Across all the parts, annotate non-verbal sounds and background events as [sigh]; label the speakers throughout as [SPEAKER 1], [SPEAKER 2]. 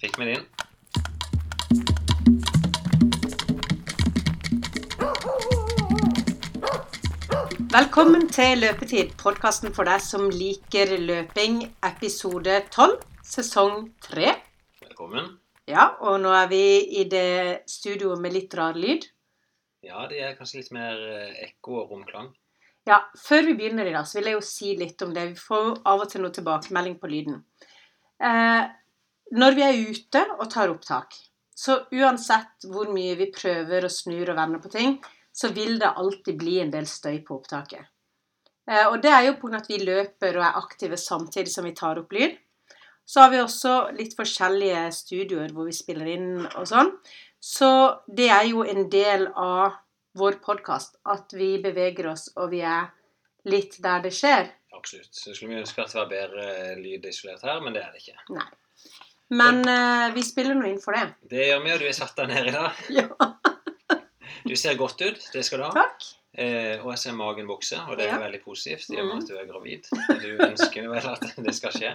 [SPEAKER 1] Fikk vi den inn?
[SPEAKER 2] Velkommen til Løpetid, podkasten for deg som liker løping, episode 12, sesong 3.
[SPEAKER 1] Velkommen.
[SPEAKER 2] Ja, og nå er vi i det studioet med litt rar lyd.
[SPEAKER 1] Ja, det er kanskje litt mer eh, ekko og romklang.
[SPEAKER 2] Ja, Før vi begynner i dag, så vil jeg jo si litt om det. Vi får av og til noe tilbakemelding på lyden. Eh, når vi er ute og tar opptak, så uansett hvor mye vi prøver og snur og vender på ting, så vil det alltid bli en del støy på opptaket. Eh, og det er jo pga. at vi løper og er aktive samtidig som vi tar opp lyd. Så har vi også litt forskjellige studioer hvor vi spiller inn og sånn. Så det er jo en del av vår podkast at vi beveger oss og vi er litt der det skjer.
[SPEAKER 1] Absolutt. Så skulle vi ønske at det var bedre lyd isolert her, men det er det ikke.
[SPEAKER 2] Nei. Men uh, vi spiller nå inn for det.
[SPEAKER 1] Det gjør vi, og du er satt deg ned i dag.
[SPEAKER 2] Ja, [laughs]
[SPEAKER 1] Du ser godt ut, det skal du ha.
[SPEAKER 2] takk.
[SPEAKER 1] Eh, og jeg ser magen vokse, og det er
[SPEAKER 2] Ja.
[SPEAKER 1] veldig positivt i og med
[SPEAKER 2] Mhm.
[SPEAKER 1] at du er gravid. Du ønsker vel at [laughs] det skal skje.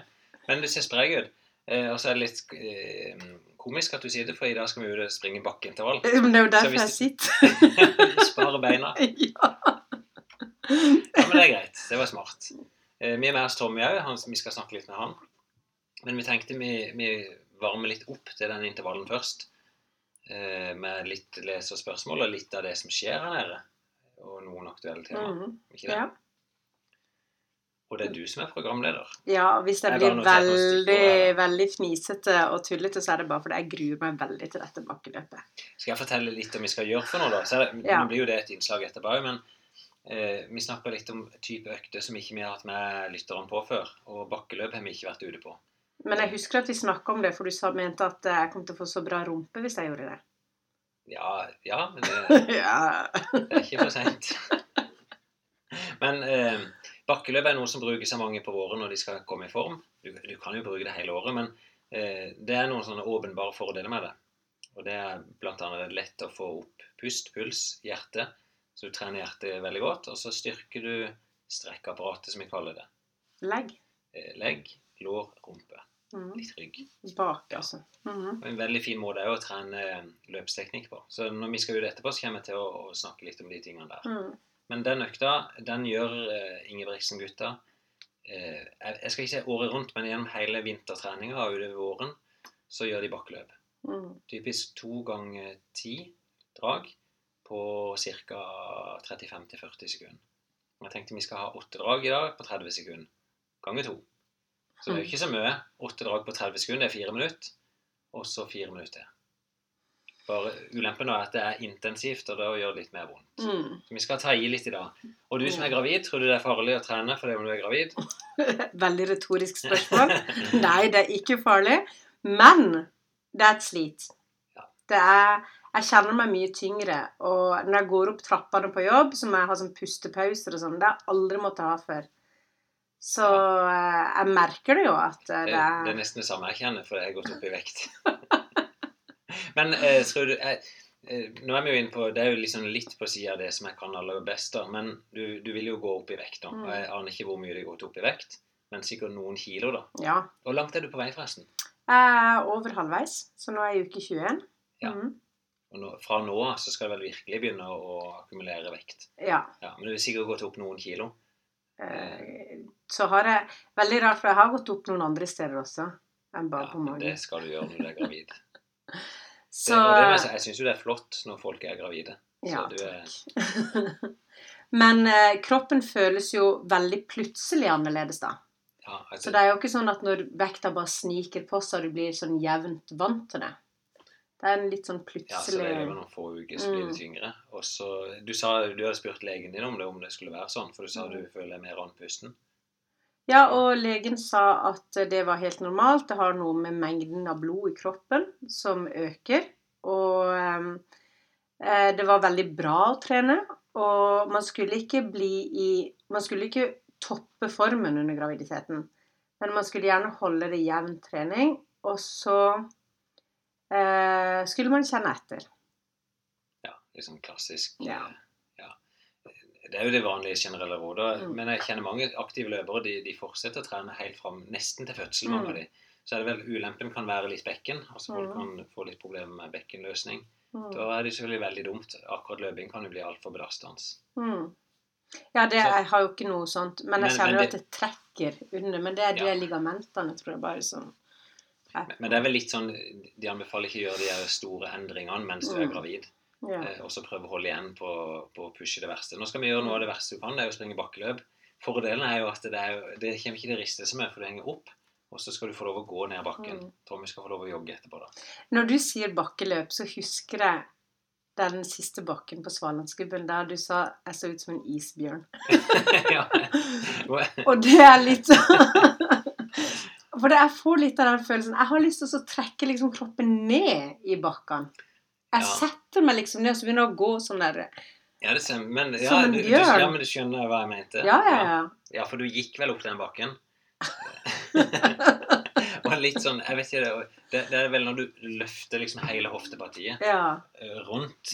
[SPEAKER 1] Men du ser sprek ut. Eh, og så er det litt eh, komisk at du sier det, for i dag skal vi ut og springe bakkeintervall.
[SPEAKER 2] Men det er jo derfor jeg sitter. [laughs]
[SPEAKER 1] Spare beina. [laughs]
[SPEAKER 2] ja.
[SPEAKER 1] Ja, men det er greit. Det var smart. Eh, vi er med oss Tommy òg. Vi skal snakke litt med han. Men vi tenkte vi, vi varmer litt opp til den intervallen først. Eh, med litt lese og spørsmål og litt av det som skjer her nede. Og noen aktuelle temaer.
[SPEAKER 2] Mhm.
[SPEAKER 1] Ikke det?
[SPEAKER 2] ja.
[SPEAKER 1] Og det er du som er programleder.
[SPEAKER 2] Ja, hvis jeg
[SPEAKER 1] Jeg
[SPEAKER 2] blir veldig, veldig fnisete og tullete, så er det bare fordi jeg gruer meg veldig til dette bakkeløpet.
[SPEAKER 1] Skal jeg fortelle litt om vi skal gjøre for noe, da? Så det,
[SPEAKER 2] Ja.
[SPEAKER 1] Nå blir jo det et innslag etterpå òg, men eh, vi snakker litt om type økter som ikke vi har hatt med lytterne på før. Og bakkeløp har vi ikke vært ute på.
[SPEAKER 2] Men jeg husker at vi snakka om det, for du sa, mente at jeg kom til å få så bra rumpe hvis jeg gjorde det.
[SPEAKER 1] Ja, ja, men det, [laughs]
[SPEAKER 2] ja.
[SPEAKER 1] det er ikke for seint. Men eh, bakkeløp er noe som brukes av mange på våren når de skal komme i form. Du, du kan jo bruke det hele året, men eh, det er noen sånne åpenbare fordeler med det. Og det er bl.a. lett å få opp pust, puls, hjerte. Så du trener hjertet veldig godt. Og så styrker du strekkapparatet, som vi kaller det.
[SPEAKER 2] Legg.
[SPEAKER 1] Eh, legg, lår, rumpe.
[SPEAKER 2] Mm.
[SPEAKER 1] Litt rygg.
[SPEAKER 2] Bak, altså. -hmm.
[SPEAKER 1] Og En veldig fin måte er å trene løpsteknikk på. Så når vi skal ut etterpå, så kommer jeg til å, å snakke litt om de tingene der.
[SPEAKER 2] Mhm.
[SPEAKER 1] Men den økta, den gjør uh, Ingebrigtsen-gutta eh, jeg, skal ikke si året rundt, men gjennom hele vintertreninga og utover våren, så gjør de bakkeløp.
[SPEAKER 2] Mm.
[SPEAKER 1] Typisk to ganger ti drag på ca. 35-40 sekunder. Jeg tenkte vi skal ha åtte drag i dag på 30 sekunder. Ganger to. Så det er jo ikke så mye. Åtte drag på 30 sekunder er fire minutter, og så fire minutter til. Bare Ulempen er at det er intensivt, og det gjør det litt mer vondt.
[SPEAKER 2] Mm.
[SPEAKER 1] Så vi skal ta i litt i dag. Og du som er gravid, tror du det er farlig å trene fordi om du er gravid? [laughs]
[SPEAKER 2] Veldig retorisk spørsmål. Nei, det er ikke farlig. Men det er et slit.
[SPEAKER 1] Ja.
[SPEAKER 2] Det er Jeg kjenner meg mye tyngre. Og når jeg går opp trappene på jobb, så må jeg ha sånn pustepauser og sånn. Det har jeg aldri måttet ha før. Så eh, jeg merker det jo at eh,
[SPEAKER 1] Det,
[SPEAKER 2] er
[SPEAKER 1] det er nesten det samme jeg kjenner, for jeg har gått opp i vekt. [laughs] Men eh, tror du eh, eh, Nå er vi jo inne på Det er jo liksom litt på sida av det som jeg kan aller best, da. Men du, du vil jo gå opp i vekt, da.
[SPEAKER 2] Mm.
[SPEAKER 1] Og jeg aner ikke hvor mye det har gått opp i vekt, men sikkert noen kilo, da.
[SPEAKER 2] Ja.
[SPEAKER 1] Hvor langt er du på vei, forresten?
[SPEAKER 2] Er over halvveis, så nå er jeg i uke 21.
[SPEAKER 1] Ja.
[SPEAKER 2] Mm.
[SPEAKER 1] Og nå, fra nå av så skal du vel virkelig begynne å, akkumulere vekt.
[SPEAKER 2] ja.
[SPEAKER 1] Ja, Men du har sikkert gått opp noen kilo.
[SPEAKER 2] Eh, Så har jeg Veldig rart, for jeg har gått opp noen andre steder også enn bare
[SPEAKER 1] Ja,
[SPEAKER 2] på
[SPEAKER 1] magen. det skal du gjøre når du er gravid. [laughs]
[SPEAKER 2] Så
[SPEAKER 1] det, det, jeg syns jo det er flott når folk er gravide.
[SPEAKER 2] Ja,
[SPEAKER 1] så du
[SPEAKER 2] takk. [laughs] Men eh, kroppen føles jo veldig plutselig annerledes, da.
[SPEAKER 1] ja,
[SPEAKER 2] Så
[SPEAKER 1] altså,
[SPEAKER 2] det er jo ikke sånn at når vekta bare sniker på, så du blir sånn jevnt vant til det. Det er en litt sånn plutselig
[SPEAKER 1] ja, så det er jo noen få uker så blir det
[SPEAKER 2] Mm.
[SPEAKER 1] tyngre. Og så, du sa du hadde spurt legen din om det, om det skulle være sånn, for du sa
[SPEAKER 2] Mm.
[SPEAKER 1] du føler deg mer andpusten.
[SPEAKER 2] Ja, og legen sa at det var helt normalt. Det har noe med mengden av blod i kroppen som øker. Og eh, det var veldig bra å trene. Og man skulle ikke bli i Man skulle ikke toppe formen under graviditeten. Men man skulle gjerne holde det jevn trening. Og så eh, skulle man kjenne etter.
[SPEAKER 1] Ja, litt sånn klassisk
[SPEAKER 2] Ja.
[SPEAKER 1] Det er jo det vanlige generelle rådet.
[SPEAKER 2] Mm.
[SPEAKER 1] Men jeg kjenner mange aktive løpere. De, de fortsetter å trene helt fram nesten til fødsel. mange
[SPEAKER 2] Mm.
[SPEAKER 1] av de. Så er det vel ulempen kan være litt bekken. Altså folk
[SPEAKER 2] Mm.
[SPEAKER 1] kan få litt problemer med bekkenløsning.
[SPEAKER 2] Mm.
[SPEAKER 1] Da er det selvfølgelig veldig dumt. Akkurat løping kan jo bli altfor belastende.
[SPEAKER 2] Mm. Ja, det, jeg har jo ikke noe sånt. Men jeg kjenner
[SPEAKER 1] men
[SPEAKER 2] jo
[SPEAKER 1] det-
[SPEAKER 2] at det trekker under. Men det er de
[SPEAKER 1] Ja.
[SPEAKER 2] ligamentene, tror jeg bare, som
[SPEAKER 1] Men det er vel litt sånn De anbefaler ikke å gjøre de store endringene mens du er
[SPEAKER 2] Mm.
[SPEAKER 1] gravid.
[SPEAKER 2] Ja.
[SPEAKER 1] Eh, og så prøve å holde igjen på, på å pushe det verste. Nå skal vi gjøre noe av det verste du kan, det er å springe bakkeløp. Fordelen er jo at det, er det kommer ikke det riste som er, for du henger opp. Og så skal du få lov å gå ned bakken.
[SPEAKER 2] Mm.
[SPEAKER 1] Tommy skal få lov å jogge etterpå, da.
[SPEAKER 2] Når du sier bakkeløp, så husker jeg den siste bakken på Svalandsgubben der du sa jeg så ut som en isbjørn. [laughs] [laughs] Og det er litt [laughs] For det, jeg får litt av den følelsen Jeg har lyst til å trekke liksom kroppen ned i bakkene. Jeg
[SPEAKER 1] Ja.
[SPEAKER 2] setter meg liksom ned og så begynner jeg å gå sånn der
[SPEAKER 1] ja, det ser, Men, ja,
[SPEAKER 2] Som en
[SPEAKER 1] du, du,
[SPEAKER 2] bjørn.
[SPEAKER 1] ja, men du skjønner hva jeg mente?
[SPEAKER 2] Ja, ja, ja.
[SPEAKER 1] Ja, for du gikk vel opp den bakken? [laughs] og litt sånn, jeg vet ikke, det, det er vel når du løfter liksom hele hoftepartiet
[SPEAKER 2] ja.
[SPEAKER 1] eh, rundt.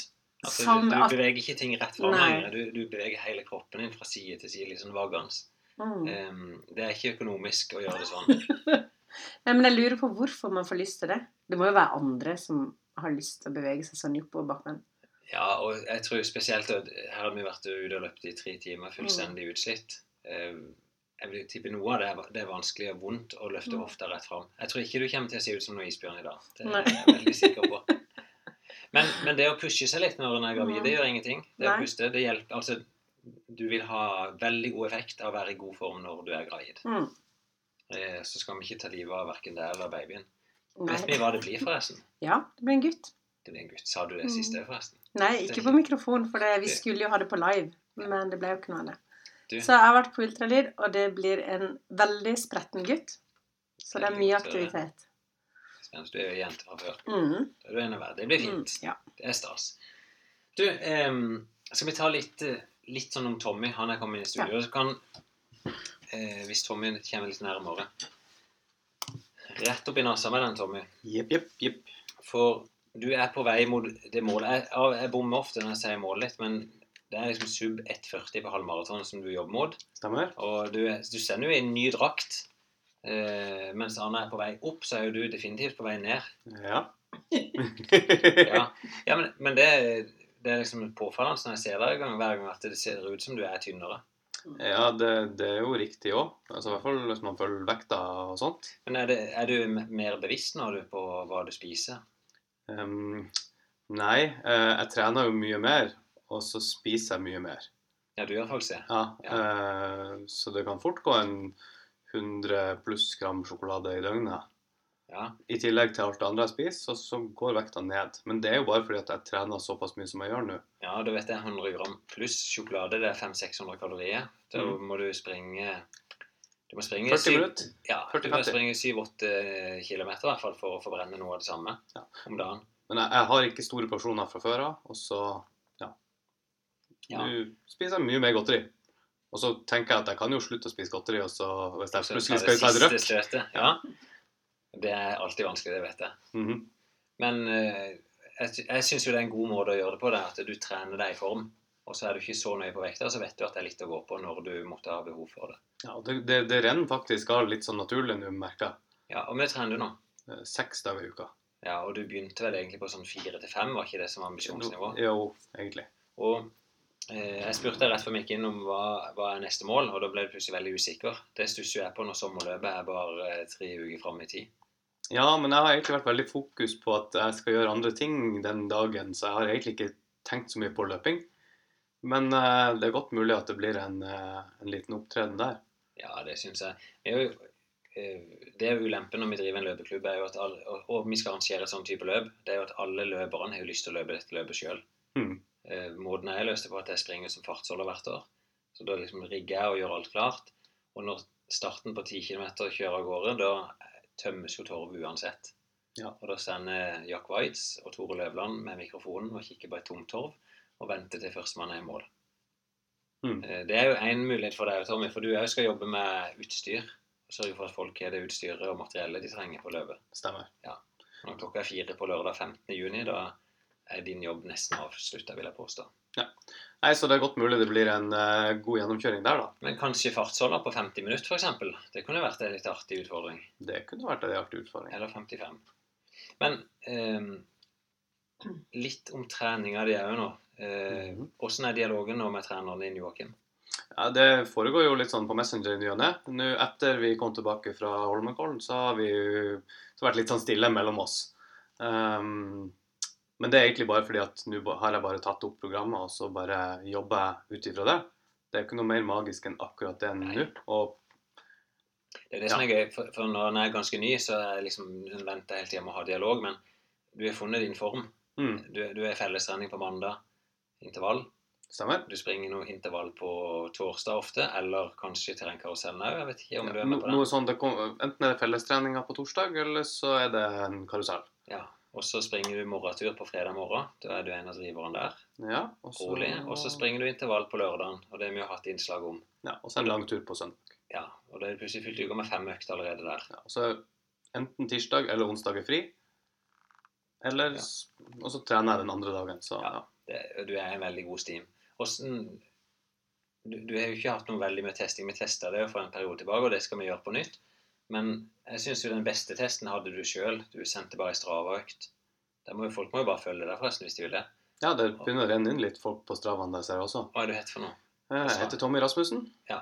[SPEAKER 1] Altså,
[SPEAKER 2] Som
[SPEAKER 1] du, du beveger ikke ting rett fram lenger. Du, du beveger hele kroppen din fra side til side, liksom.
[SPEAKER 2] Mm.
[SPEAKER 1] Um, det er ikke økonomisk å gjøre det sånn. [laughs]
[SPEAKER 2] Nei, men jeg lurer på hvorfor man får lyst til det. Det må jo være andre som har lyst til å bevege seg sånn oppover bakken.
[SPEAKER 1] Ja, og jeg tror spesielt at her har vi vært ute og løpt i tre timer, fullstendig utslitt. Eh, Jeg vil tippe noe av det er, det er vanskelig og vondt å løfte
[SPEAKER 2] Mm.
[SPEAKER 1] hofta rett fram. Jeg tror ikke du kommer til å se ut som noen isbjørn i dag. Det er jeg veldig sikker på. Men, men det å pushe seg litt når en er gravid,
[SPEAKER 2] Mm.
[SPEAKER 1] det gjør ingenting. Det å puste, det hjelper. Altså, du vil ha veldig god effekt av å være i god form når du er gravid.
[SPEAKER 2] Mm.
[SPEAKER 1] Eh, Så skal vi ikke ta livet av verken deg eller babyen. Vet vi hva det blir, forresten?
[SPEAKER 2] Ja, det blir en gutt.
[SPEAKER 1] Det blir en gutt. Sa du det
[SPEAKER 2] Mm.
[SPEAKER 1] siste, forresten?
[SPEAKER 2] Nei, ikke på mikrofon, for det, vi skulle jo ha det på live. Men det ble jo ikke noe av det. Så jeg har vært på ultralyd, og det blir en veldig spretten gutt. Så det er mye
[SPEAKER 1] eh,
[SPEAKER 2] aktivitet.
[SPEAKER 1] Spennende. Du er jo jente fra før.
[SPEAKER 2] Mm.
[SPEAKER 1] Da er du en av hver. Det blir
[SPEAKER 2] Mm.
[SPEAKER 1] fint.
[SPEAKER 2] Ja.
[SPEAKER 1] Det er stas. Du, em, skal vi ta litt, eh, litt sånn om Tommy? Han er kommet inn i studio. Så kan, eh, hvis Tommy kommer litt nærmere Rett opp i nesa med den, Tommy.
[SPEAKER 3] Jepp, jepp, jepp.
[SPEAKER 1] For du er på vei mot det målet. Jeg, jeg bommer ofte når jeg sier målet litt, men det er liksom sub 1,40 på halvmaraton som du jobber mot.
[SPEAKER 3] Stemmer.
[SPEAKER 1] Og du, du sender jo i en ny drakt. Eh, mens Arne er på vei opp, så er jo du definitivt på vei ned.
[SPEAKER 3] Ja. [laughs]
[SPEAKER 1] Ja, ja men, men det, det er liksom påfallende når jeg ser deg hver gang at det ser ut som du er tynnere.
[SPEAKER 3] Ja, det, det er jo riktig òg. Altså, I hvert fall hvis man følger vekta og sånt.
[SPEAKER 1] Men er, det, er du mer bevisst nå du på hva du spiser?
[SPEAKER 3] Um, nei, eh, jeg trener jo mye mer, og så spiser jeg mye mer.
[SPEAKER 1] Ja, du gjør faktisk det.
[SPEAKER 3] Ja, eh, så det kan fort gå en 100 pluss gram sjokolade i døgnet.
[SPEAKER 1] Ja,
[SPEAKER 3] I tillegg til alt det andre jeg spiser, så, så går vekta ned. Men det er jo bare fordi at jeg trener såpass mye som jeg gjør nå.
[SPEAKER 1] ja du vet det, 100 gram pluss sjokolade. Det er 500-600 kalorier. Da
[SPEAKER 3] Mm.
[SPEAKER 1] må du springe Du må springe
[SPEAKER 3] 40
[SPEAKER 1] syv-
[SPEAKER 3] minutter.
[SPEAKER 1] Ja, du må springe 7-8 km i hvert fall for å forbrenne noe av det samme
[SPEAKER 3] Ja.
[SPEAKER 1] om dagen.
[SPEAKER 3] Men jeg, jeg har ikke store porsjoner fra før av, og så ja.
[SPEAKER 1] Ja.
[SPEAKER 3] Du spiser mye mer godteri. Og så tenker jeg at jeg kan jo slutte å spise godteri, og så hvis jeg plutselig skal ta et rødt.
[SPEAKER 1] Ja. Det er alltid vanskelig, det vet jeg.
[SPEAKER 3] Mhm.
[SPEAKER 1] Men eh, jeg, jeg syns jo det er en god måte å gjøre det på, det, at du trener deg i form. Og så er du ikke så nøye på vekta, så vet du at det er litt å gå på når du måtte ha behov for det.
[SPEAKER 3] ja, og det, det, det renner faktisk av litt sånn naturlig nå, merker jeg.
[SPEAKER 1] Ja, Og vi trener du nå.
[SPEAKER 3] Eh, Seks dager i uka.
[SPEAKER 1] Ja, Og du begynte vel egentlig på sånn fire til fem, var ikke det som var ambisjonsnivå?
[SPEAKER 3] Jo, egentlig.
[SPEAKER 1] Og eh, jeg spurte rett før vi gikk innom hva, hva er neste mål, og da ble du plutselig veldig usikker. Det stusser jo jeg på når sommerløpet er bare eh, tre uker fram i tid.
[SPEAKER 3] Ja, men jeg har egentlig vært veldig fokus på at jeg skal gjøre andre ting den dagen, så jeg har egentlig ikke tenkt så mye på løping. Men uh, det er godt mulig at det blir en, uh, en liten opptreden der.
[SPEAKER 1] Ja, det syns jeg. Det er eh, det er ulempen når vi driver en løpeklubb, er jo at alle, og, vi skal arrangere sånn type løp, det er jo at alle løperne har jo lyst til å løpe dette løpet sjøl. Mm. Måten jeg løste på, at jeg springer som fartsholder hvert år. Så da liksom rigger jeg og gjør alt klart. Og når starten på 10 km kjører av gårde, da tømmes jo torvet uansett.
[SPEAKER 3] Ja.
[SPEAKER 1] Og da sender Jack Waitz og Tore Løvland med mikrofonen og kikker på et tomt torv og venter til førstemann er i mål. Eh, Det er jo én mulighet for deg, Tommy, for du òg skal jobbe med utstyr. og Sørge for at folk har det utstyret og materiellet de trenger på løpet.
[SPEAKER 3] Stemmer.
[SPEAKER 1] Når klokka er fire på lørdag 15. juni, da er din jobb nesten avslutta, vil jeg påstå. Ja.
[SPEAKER 3] Nei, Så det er godt mulig det blir en uh, god gjennomkjøring der, da.
[SPEAKER 1] Men kanskje fartsholder på 50 minutter, f.eks. Det kunne vært en litt artig utfordring.
[SPEAKER 3] Det kunne vært en artig utfordring.
[SPEAKER 1] Eller 55. Men ehm, litt om treninga di òg nå. Eh,
[SPEAKER 3] Mhm.
[SPEAKER 1] Hvordan er dialogen nå med treneren din, Joakim?
[SPEAKER 3] Ja, Det foregår jo litt sånn på Messenger i ny og ne. Nå etter vi kom tilbake fra Holmenkollen, så har vi så vært litt sånn stille mellom oss. Ehm, men det er egentlig bare fordi at nå har jeg bare tatt opp programmet, og så bare jobber jeg ut ifra det. Det er ikke noe mer magisk enn akkurat det
[SPEAKER 1] enn
[SPEAKER 3] nå. Og
[SPEAKER 1] Det er det som er gøy, for, for når en er ganske ny, så er liksom hun venter hele tida med å ha dialog, men du har funnet din form.
[SPEAKER 3] mm,
[SPEAKER 1] Du, du er fellestrening på mandag, intervall.
[SPEAKER 3] stemmer.
[SPEAKER 1] Du springer noe intervall på torsdag ofte, eller kanskje terrengkarusellen òg. Jeg vet ikke om du
[SPEAKER 3] Ja,
[SPEAKER 1] er
[SPEAKER 3] no,
[SPEAKER 1] med på
[SPEAKER 3] noe
[SPEAKER 1] det.
[SPEAKER 3] det kom, enten er det fellestreninga på torsdag, eller så er det en karusell.
[SPEAKER 1] Ja. Og så springer du morgentur på fredag morgen. Da er du en av driverne der.
[SPEAKER 3] Ja, og så,
[SPEAKER 1] Rolig. Og så springer du intervall på lørdagen, og det har vi jo hatt innslag om.
[SPEAKER 3] ja, og så en lang tur på søndag.
[SPEAKER 1] Ja, og da er plutselig fylt uka med fem økter allerede der.
[SPEAKER 3] Ja, og så enten tirsdag eller onsdag er fri. Eller,
[SPEAKER 1] Ja.
[SPEAKER 3] Og så trener jeg den andre dagen, så
[SPEAKER 1] Ja.
[SPEAKER 3] ja.
[SPEAKER 1] Det, du er en veldig god steam. Hvordan du, du har jo ikke hatt noe veldig med testing. Vi testa det for en periode tilbake, og det skal vi gjøre på nytt. Men jeg syns jo den beste testen hadde du sjøl. Du sendte bare ei Strava-økt. Folk må jo bare følge deg, forresten, hvis de vil det.
[SPEAKER 3] Ja, det begynner å renne inn litt folk på Stravaen der ser jeg også.
[SPEAKER 1] Hva er du het for noe?
[SPEAKER 3] Jeg heter Tommy Rasmussen. Ja.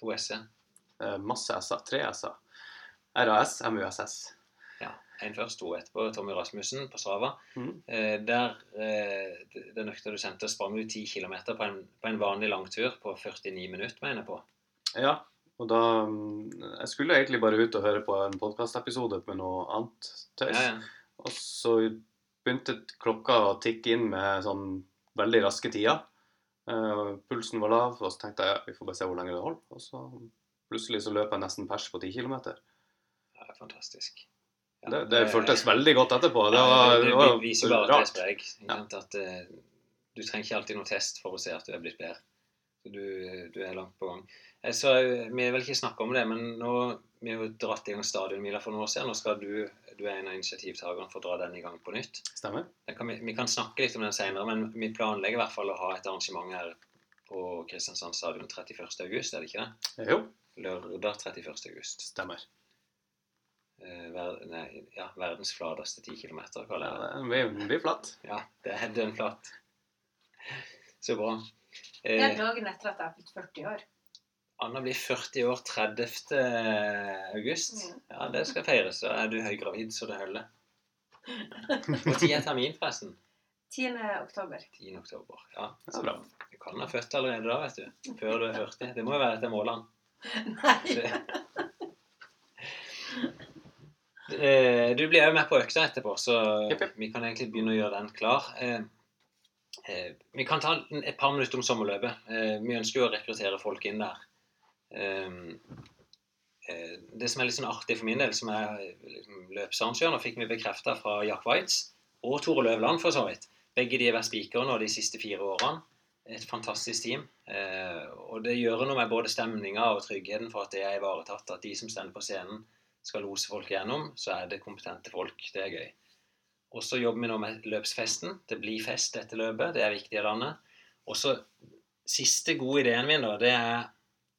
[SPEAKER 1] To s-er?
[SPEAKER 3] Eh, Masse s-er. Tre s-er. RAS, MUSS.
[SPEAKER 1] Ja. En først, to etterpå. Tommy Rasmussen på Strava.
[SPEAKER 3] Mm.
[SPEAKER 1] Eh, der, eh, Den økta du sendte, sprang du 10 km på, en- på en vanlig langtur på 49 minutter, mener jeg på.
[SPEAKER 3] Ja, og da mm, Jeg skulle egentlig bare ut og høre på en podkastepisode med noe annet tøys.
[SPEAKER 1] Ja, ja.
[SPEAKER 3] Og så begynte klokka å tikke inn med sånn veldig raske tider. Uh, pulsen var lav, og så tenkte jeg ja, vi får bare se hvor lenge det holder. Og så plutselig så løp jeg nesten pers på 10 km.
[SPEAKER 1] ja fantastisk. Ja,
[SPEAKER 3] Det, det føltes veldig godt etterpå. Det var, det
[SPEAKER 1] det, det viser bare at det er sprek. At uh, du trenger ikke alltid noe test for å se at du er blitt bedre. Du, du er langt på gang. Eh, Så eh, Vi vil ikke snakke om det, men nå vi har jo dratt i gang stadionmila for noen år siden. Nå skal du, du er en av initiativtakerne for å dra den i gang på nytt.
[SPEAKER 3] Stemmer.
[SPEAKER 1] Kan vi, vi kan snakke litt om den senere, men vi planlegger i hvert fall å ha et arrangement her på Kristiansand stadion 31. august, er det ikke det?
[SPEAKER 3] Jo,
[SPEAKER 1] Lørdag 31. august.
[SPEAKER 3] stemmer.
[SPEAKER 1] Eh, ver, nei, ja, verdens flateste 10 km, kaller jeg det.
[SPEAKER 3] Ja, det blir flatt.
[SPEAKER 1] Ja, det er dønn flatt. Så bra.
[SPEAKER 2] Det er
[SPEAKER 1] Eh,
[SPEAKER 2] dagen etter at jeg har blitt 40 år.
[SPEAKER 1] Anna blir 40 år 30. august.
[SPEAKER 2] Mm.
[SPEAKER 1] Ja, det skal feires. Da er du høygravid så det holder. Når er termin, forresten?
[SPEAKER 2] 10. oktober.
[SPEAKER 1] 10. oktober. Ja,
[SPEAKER 3] Så bra.
[SPEAKER 1] Du kan ha født allerede da, vet du. Før du er 40. Det må jo være etter målene.
[SPEAKER 2] Nei.
[SPEAKER 1] Eh, Du blir òg med på økta etterpå, så vi kan egentlig begynne å gjøre den klar. Eh, Vi kan ta et par minutter om sommerløpet. Eh, Vi ønsker jo å rekruttere folk inn der. Eh, eh, Det som er litt sånn artig for min del, som er liksom løpsarrangør, fikk vi bekrefta fra Jack Waitz og Tore Løvland, for så vidt. Begge de har vært spikere nå de siste fire årene. Et fantastisk team. Og det gjør noe med både stemninga og tryggheten for at det er ivaretatt. At de som står på scenen, skal lose folk gjennom, så er det kompetente folk. Det er gøy. Og så jobber vi nå med løpsfesten. Det blir fest etter løpet. Det er viktig i landet. Og så siste gode ideen min, da, det er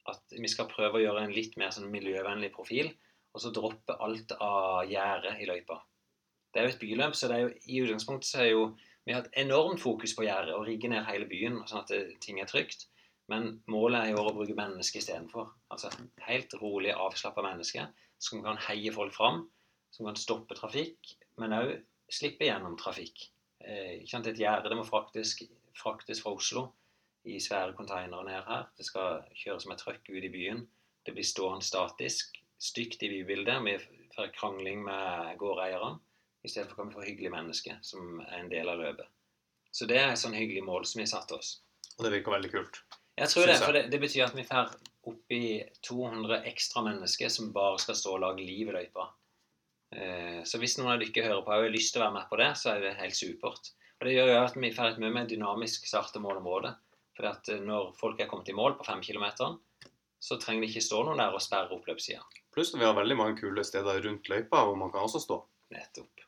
[SPEAKER 1] at vi skal prøve å gjøre en litt mer sånn miljøvennlig profil. Og så droppe alt av gjerde i løypa. Det er jo et byløp, så det er jo, i utgangspunktet så er jo vi har hatt enormt fokus på gjerdet og rigge ned hele byen, sånn at ting er trygt. Men målet er i år å bruke mennesket istedenfor. Altså helt rolig, avslappa menneske som kan heie folk fram, som kan stoppe trafikk, men òg slippe gjennom trafikk. Eh, ikke sant? Et gjerde må fraktes, fraktes fra Oslo i svære containere ned her. Det skal kjøres med trøkk ut i byen. Det blir stående statisk. Stygt i bybildet. Vi får krangling med gårdeierne. For kan vi få hyggelige mennesker som er en del av løpet. Så det er et sånn hyggelig mål som vi har satt oss.
[SPEAKER 3] Og det virker veldig kult.
[SPEAKER 1] Jeg tror det, for det, det betyr at vi får oppi 200 ekstra mennesker som bare skal stå og lage liv i løypa. Eh, Så hvis noen av dere hører på og har lyst til å være med på det, så er det helt supert. Og Det gjør jo at vi får et mye mer dynamisk start- og målområde. For at eh, når folk er kommet i mål på fem kilometer, så trenger det ikke stå noen der og sperre opp løpssida.
[SPEAKER 3] Pluss at vi har veldig mange kule steder rundt løypa hvor man kan også stå.
[SPEAKER 1] Nettopp.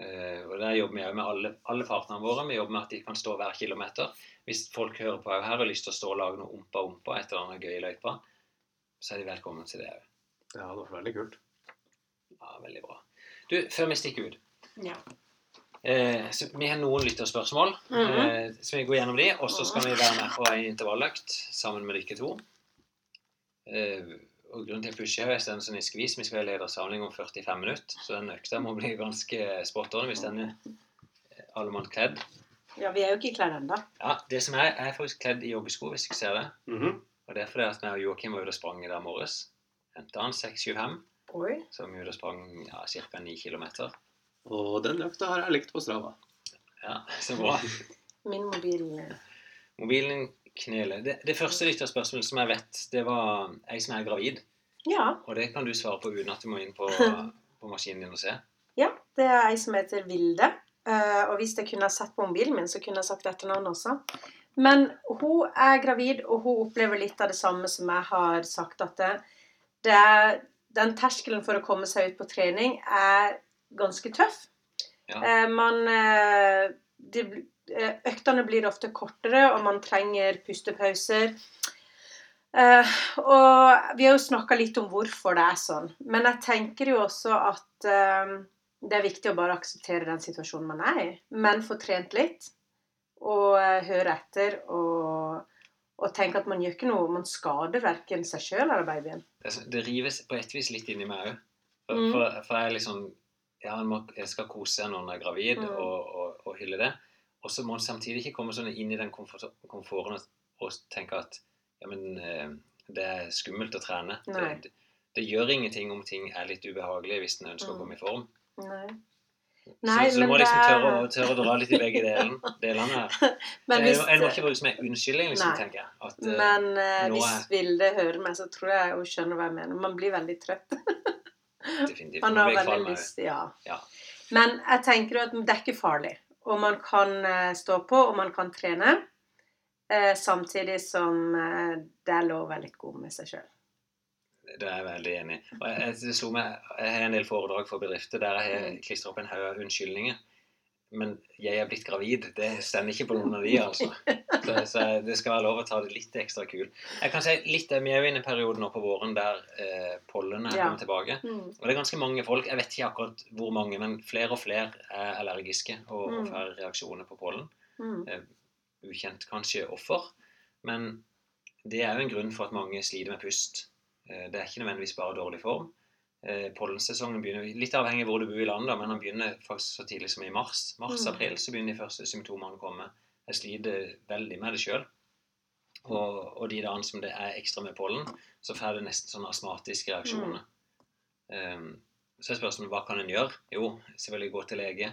[SPEAKER 1] Eh, og Der jobber vi òg med alle, alle partnerne våre. Vi jobber med at de kan stå hver kilometer. Hvis folk hører på her og har lyst til å stå og lage noe ompa-ompa, et eller annet gøy i løypa, så er de velkommen til det òg.
[SPEAKER 3] Det hadde vært veldig kult.
[SPEAKER 1] Ja, veldig bra. Du, før vi stikker ut
[SPEAKER 2] Ja.
[SPEAKER 1] eh, så Vi har noen lytterspørsmål,
[SPEAKER 2] Mhm.
[SPEAKER 1] eh, så vi går gjennom de. Og så skal vi være med på en intervalløkt sammen med dere to. Eh, og Grunnen til at jeg pusher er den som i skvis. Vi skal ha ledersamling om 45 minutter, så den økta må bli ganske spot on hvis den er alle mann kledd.
[SPEAKER 2] ja, vi er jo ikke kledd ennå.
[SPEAKER 1] Ja, det som er, jeg er faktisk kledd i joggesko, hvis jeg ser det.
[SPEAKER 3] Mhm.
[SPEAKER 1] Og det er fordi at vi og Joakim var ute og sprang i dag morges. Henta han 6,25,
[SPEAKER 2] Oi.
[SPEAKER 1] som og sprang ja, ca. 9 km.
[SPEAKER 3] Og den økta har jeg likt på Strava.
[SPEAKER 1] Ja, så bra. [laughs]
[SPEAKER 2] Min mobil eh,
[SPEAKER 1] Mobilen kneler. Det, det første lytterspørsmålet som jeg vet, det var jeg som er gravid.
[SPEAKER 2] Ja.
[SPEAKER 1] Og det kan du svare på uten at du må inn på, [laughs] på maskinen din og se.
[SPEAKER 2] ja. Det er ei som heter Vilde. Eh, og hvis jeg kunne ha sett på mobilen min, så kunne jeg sagt etternavnet også. Men hun er gravid, og hun opplever litt av det samme som jeg har sagt. At det, det er, den terskelen for å komme seg ut på trening er ganske tøff.
[SPEAKER 1] Ja.
[SPEAKER 2] Eh, man eh, de, eh, Øktene blir ofte kortere, og man trenger pustepauser. Eh, og vi har jo snakka litt om hvorfor det er sånn. Men jeg tenker jo også at eh, det er viktig å bare akseptere den situasjonen man er i. Men få trent litt, og høre etter, og, og tenke at man gjør ikke noe Man skader verken seg sjøl eller babyen.
[SPEAKER 1] Det, rives på et vis litt inni meg òg. For,
[SPEAKER 2] Mm.
[SPEAKER 1] for, for jeg liksom Ja, jeg skal kose seg når hun er gravid,
[SPEAKER 2] Mm.
[SPEAKER 1] og, og, og hylle det. Og så må hun samtidig ikke komme sånn inn i den komfort, komforten og, og tenke at ja, men eh, det er skummelt å trene. Det, det gjør ingenting om ting er litt ubehagelig hvis en ønsker å
[SPEAKER 2] Mm.
[SPEAKER 1] komme i form.
[SPEAKER 2] Nei.
[SPEAKER 1] Så,
[SPEAKER 2] Nei,
[SPEAKER 1] så du må liksom tørre, å- tørre å dra litt i begge [laughs] delen, delene her.
[SPEAKER 2] Men hvis,
[SPEAKER 1] jeg må ikke bruke som en unnskyldning, liksom,
[SPEAKER 2] Nei.
[SPEAKER 1] tenker jeg. At, eh,
[SPEAKER 2] men
[SPEAKER 1] uh,
[SPEAKER 2] hvis Vilde hører meg, så tror jeg hun skjønner hva jeg mener. Man blir veldig trøtt.
[SPEAKER 1] definitivt.
[SPEAKER 2] Man har veldig
[SPEAKER 1] kvalm
[SPEAKER 2] lyst, ja.
[SPEAKER 1] Ja.
[SPEAKER 2] Men jeg tenker at det er ikke farlig. Og man kan eh, stå på, og man kan trene. Samtidig som det er lov å være litt god med seg sjøl.
[SPEAKER 1] Det er jeg veldig enig i. Jeg, jeg, jeg har en del foredrag for bedrifter der jeg har
[SPEAKER 2] Mm.
[SPEAKER 1] klistret opp en haug av unnskyldninger. Men jeg er blitt gravid. Det stender ikke på noen av de, altså. Så, så det skal være lov å ta det litt ekstra kul. Jeg kan si litt, Vi er jo inne i perioden nå på våren der eh, pollenet
[SPEAKER 2] Ja.
[SPEAKER 1] kommet tilbake. Og det er ganske mange folk, jeg vet ikke akkurat hvor mange, men flere og flere er allergiske og,
[SPEAKER 2] Mm.
[SPEAKER 1] får reaksjoner på pollen.
[SPEAKER 2] Mm.
[SPEAKER 1] Ukjent kanskje offer, men det er jo en grunn for at mange sliter med pust. Eh, Det er ikke nødvendigvis bare dårlig form. Eh, Pollensesongen begynner litt avhengig av hvor du bor i landet, men den begynner faktisk så tidlig som i mars. Mars-april så begynner de første symptomene å komme. Jeg sliter veldig med det sjøl. Og, og de dagene som det er ekstra med pollen, så får du nesten sånne astmatiske reaksjoner. Um, så er spørsmålet hva kan en gjøre? Jo, selvfølgelig gå til lege.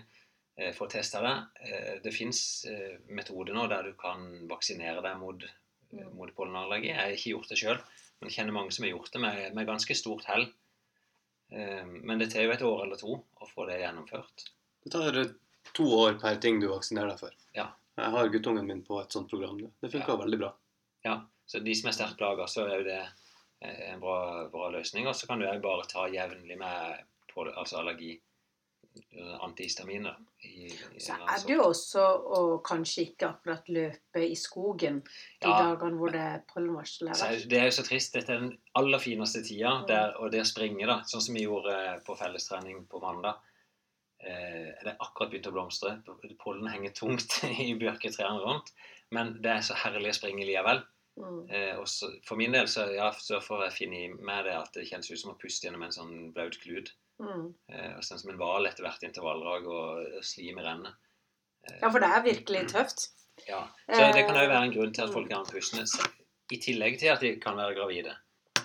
[SPEAKER 1] eh, Få testa det. Eh, Det fins metoder nå der du kan vaksinere deg mot,
[SPEAKER 2] Mm.
[SPEAKER 1] mot pollenallergi. Jeg har ikke gjort det sjøl, men kjenner mange som har gjort det med, med ganske stort hell. Um, Men det tar jo et år eller to å få det gjennomført.
[SPEAKER 3] Det tar to år per ting du vaksinerer deg for.
[SPEAKER 1] Ja.
[SPEAKER 3] Jeg har guttungen min på et sånt program. Det- funka
[SPEAKER 1] Ja.
[SPEAKER 3] veldig bra.
[SPEAKER 1] Ja, så de som er sterkt plaga, så er jo det eh, en bra, bra løsning. Og så kan du òg bare ta jevnlig med på, altså allergi antihistaminer. I, i
[SPEAKER 2] Så er det jo også å kanskje ikke akkurat løpe i skogen de
[SPEAKER 1] Ja.
[SPEAKER 2] dagene hvor det er pollenvarsel.
[SPEAKER 1] Det er jo så trist. Dette er den aller fineste tida.
[SPEAKER 2] Mm.
[SPEAKER 1] Der, og det å springe, da, sånn som vi gjorde på fellestrening på mandag eh, Det er akkurat begynt å blomstre. Pollen henger tungt [laughs] i bjørketrærne rundt. Men det er så herlig å springe likevel.
[SPEAKER 2] Mm.
[SPEAKER 1] Eh, og for min del så, ja, så får jeg finne i meg det at det kjennes ut som å puste gjennom en sånn blaut klut.
[SPEAKER 2] Mm.
[SPEAKER 1] Eh, og sånn som en hval etter hvert intervalldrag og, og slim i rennet.
[SPEAKER 2] Ja, for det er virkelig tøft.
[SPEAKER 1] Ja. Så det kan òg
[SPEAKER 2] Eh,
[SPEAKER 1] være en grunn til at folk er andpustne, i tillegg til at de kan være gravide.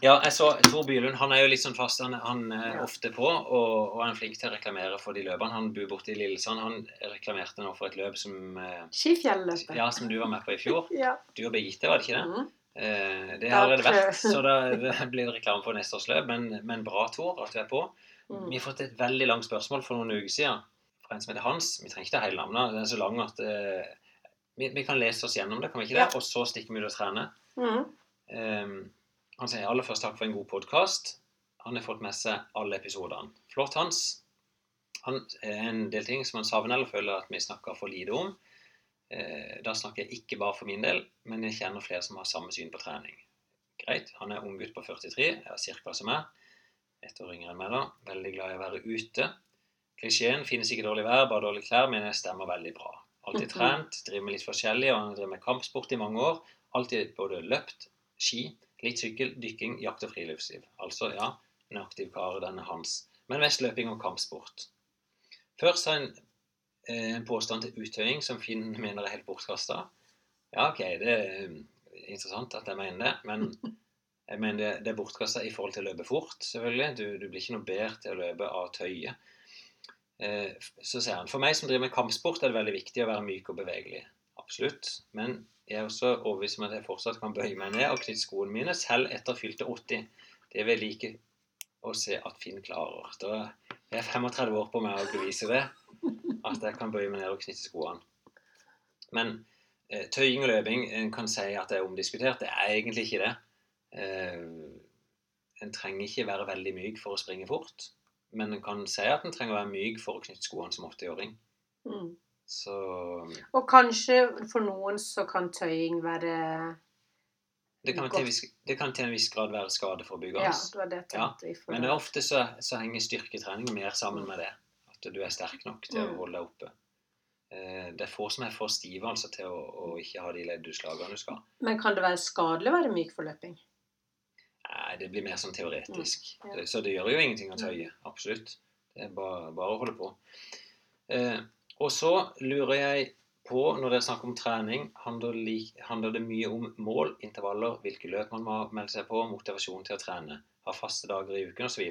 [SPEAKER 1] Ja, jeg så Tor Bylund. Han er jo litt sånn fast. Han, han er
[SPEAKER 2] Ja.
[SPEAKER 1] ofte på, og, og han er flink til å reklamere for de løpene. Han bor borte i Lillesand. Han reklamerte nå for et løp som, eh,
[SPEAKER 2] Skifjelløpet.
[SPEAKER 1] ja, som du var med på i fjor.
[SPEAKER 2] Ja.
[SPEAKER 1] Du og Birgitte, var det ikke det?
[SPEAKER 2] Mm.
[SPEAKER 1] Eh, det har allerede vært, så da [laughs] blir det reklame for neste års løp. Men, men bra, Tor, at du er på.
[SPEAKER 2] Mm.
[SPEAKER 1] Vi har fått et veldig langt spørsmål for noen uker siden fra en som heter Hans. Vi trenger ikke ta hele navnet. Den er så lang at uh, vi, vi kan lese oss gjennom det, kan vi ikke det?
[SPEAKER 2] Ja.
[SPEAKER 1] Og så stikker vi ut og trener.
[SPEAKER 2] Mm.
[SPEAKER 1] Um, han sier aller først takk for en god podkast. Han har fått med seg alle episodene. Flott, Hans. han, eh, en del ting som han savner eller føler at vi snakker for lite om. Eh, da snakker jeg ikke bare for min del, men jeg kjenner flere som har samme syn på trening. Greit, han er ung gutt på 43, er cirka som meg. Ett år yngre enn meg, da. Veldig glad i å være ute. Klisjeen 'finnes ikke dårlig vær, bare dårlige klær', men jeg stemmer veldig bra. Alltid trent, driver med litt forskjellig, og har drevet med kampsport i mange år. Alltid både løpt, ski, litt sykkel, dykking, jakt og friluftsliv. Altså, ja, en aktiv kar, denne Hans. Men mest løping og kampsport. Først har en eh, en påstand til uttøying som Finn mener er helt bortkasta. Ja, OK, det er um, interessant at jeg mener det, men [laughs] jeg mener det, det er bortkasta i forhold til å løpe fort, selvfølgelig. Du, du blir ikke noe bedre til å løpe av tøyet. tøye. Eh, så sier han for meg som driver med kampsport, er det veldig viktig å være myk og bevegelig. Absolutt. Men jeg er også overbevist om at jeg fortsatt kan bøye meg ned og knytte skoene mine, selv etter fylte 80. Det vil jeg like å se at Finn klarer. Da er jeg 35 år på meg å bevise det. At jeg kan bøye meg ned og knytte skoene. Men eh, tøying og løping en kan si at det er omdiskutert. Det er egentlig ikke det. Eh, en trenger ikke være veldig myk for å springe fort. Men en kan si at en trenger å være myk for å knytte skoene som 80-åring.
[SPEAKER 2] Mm.
[SPEAKER 1] Så
[SPEAKER 2] Og kanskje for noen så kan tøying være
[SPEAKER 1] det kan, til det kan til en viss grad være skadeforebyggende.
[SPEAKER 2] Ja, det var det jeg tenkte. Ja.
[SPEAKER 1] Men ofte så, så henger styrketrening mer sammen med det. At du er sterk nok til å
[SPEAKER 2] Mm.
[SPEAKER 1] holde deg oppe. Eh, Det er få som er for stive altså, til å, å ikke ha de leddutslagene du skal.
[SPEAKER 2] Men kan det være skadelig å være myk for løping?
[SPEAKER 1] Nei, det blir mer sånn teoretisk.
[SPEAKER 2] Mm, ja.
[SPEAKER 1] Så det gjør jo ingenting å tøye. Absolutt. Det er bare, bare å holde på. Eh, og så lurer jeg på, når dere snakker om trening, handler, like, handler det mye om mål, intervaller, hvilke løp man må melde seg på, motivasjon til å trene, ha faste dager i uken osv.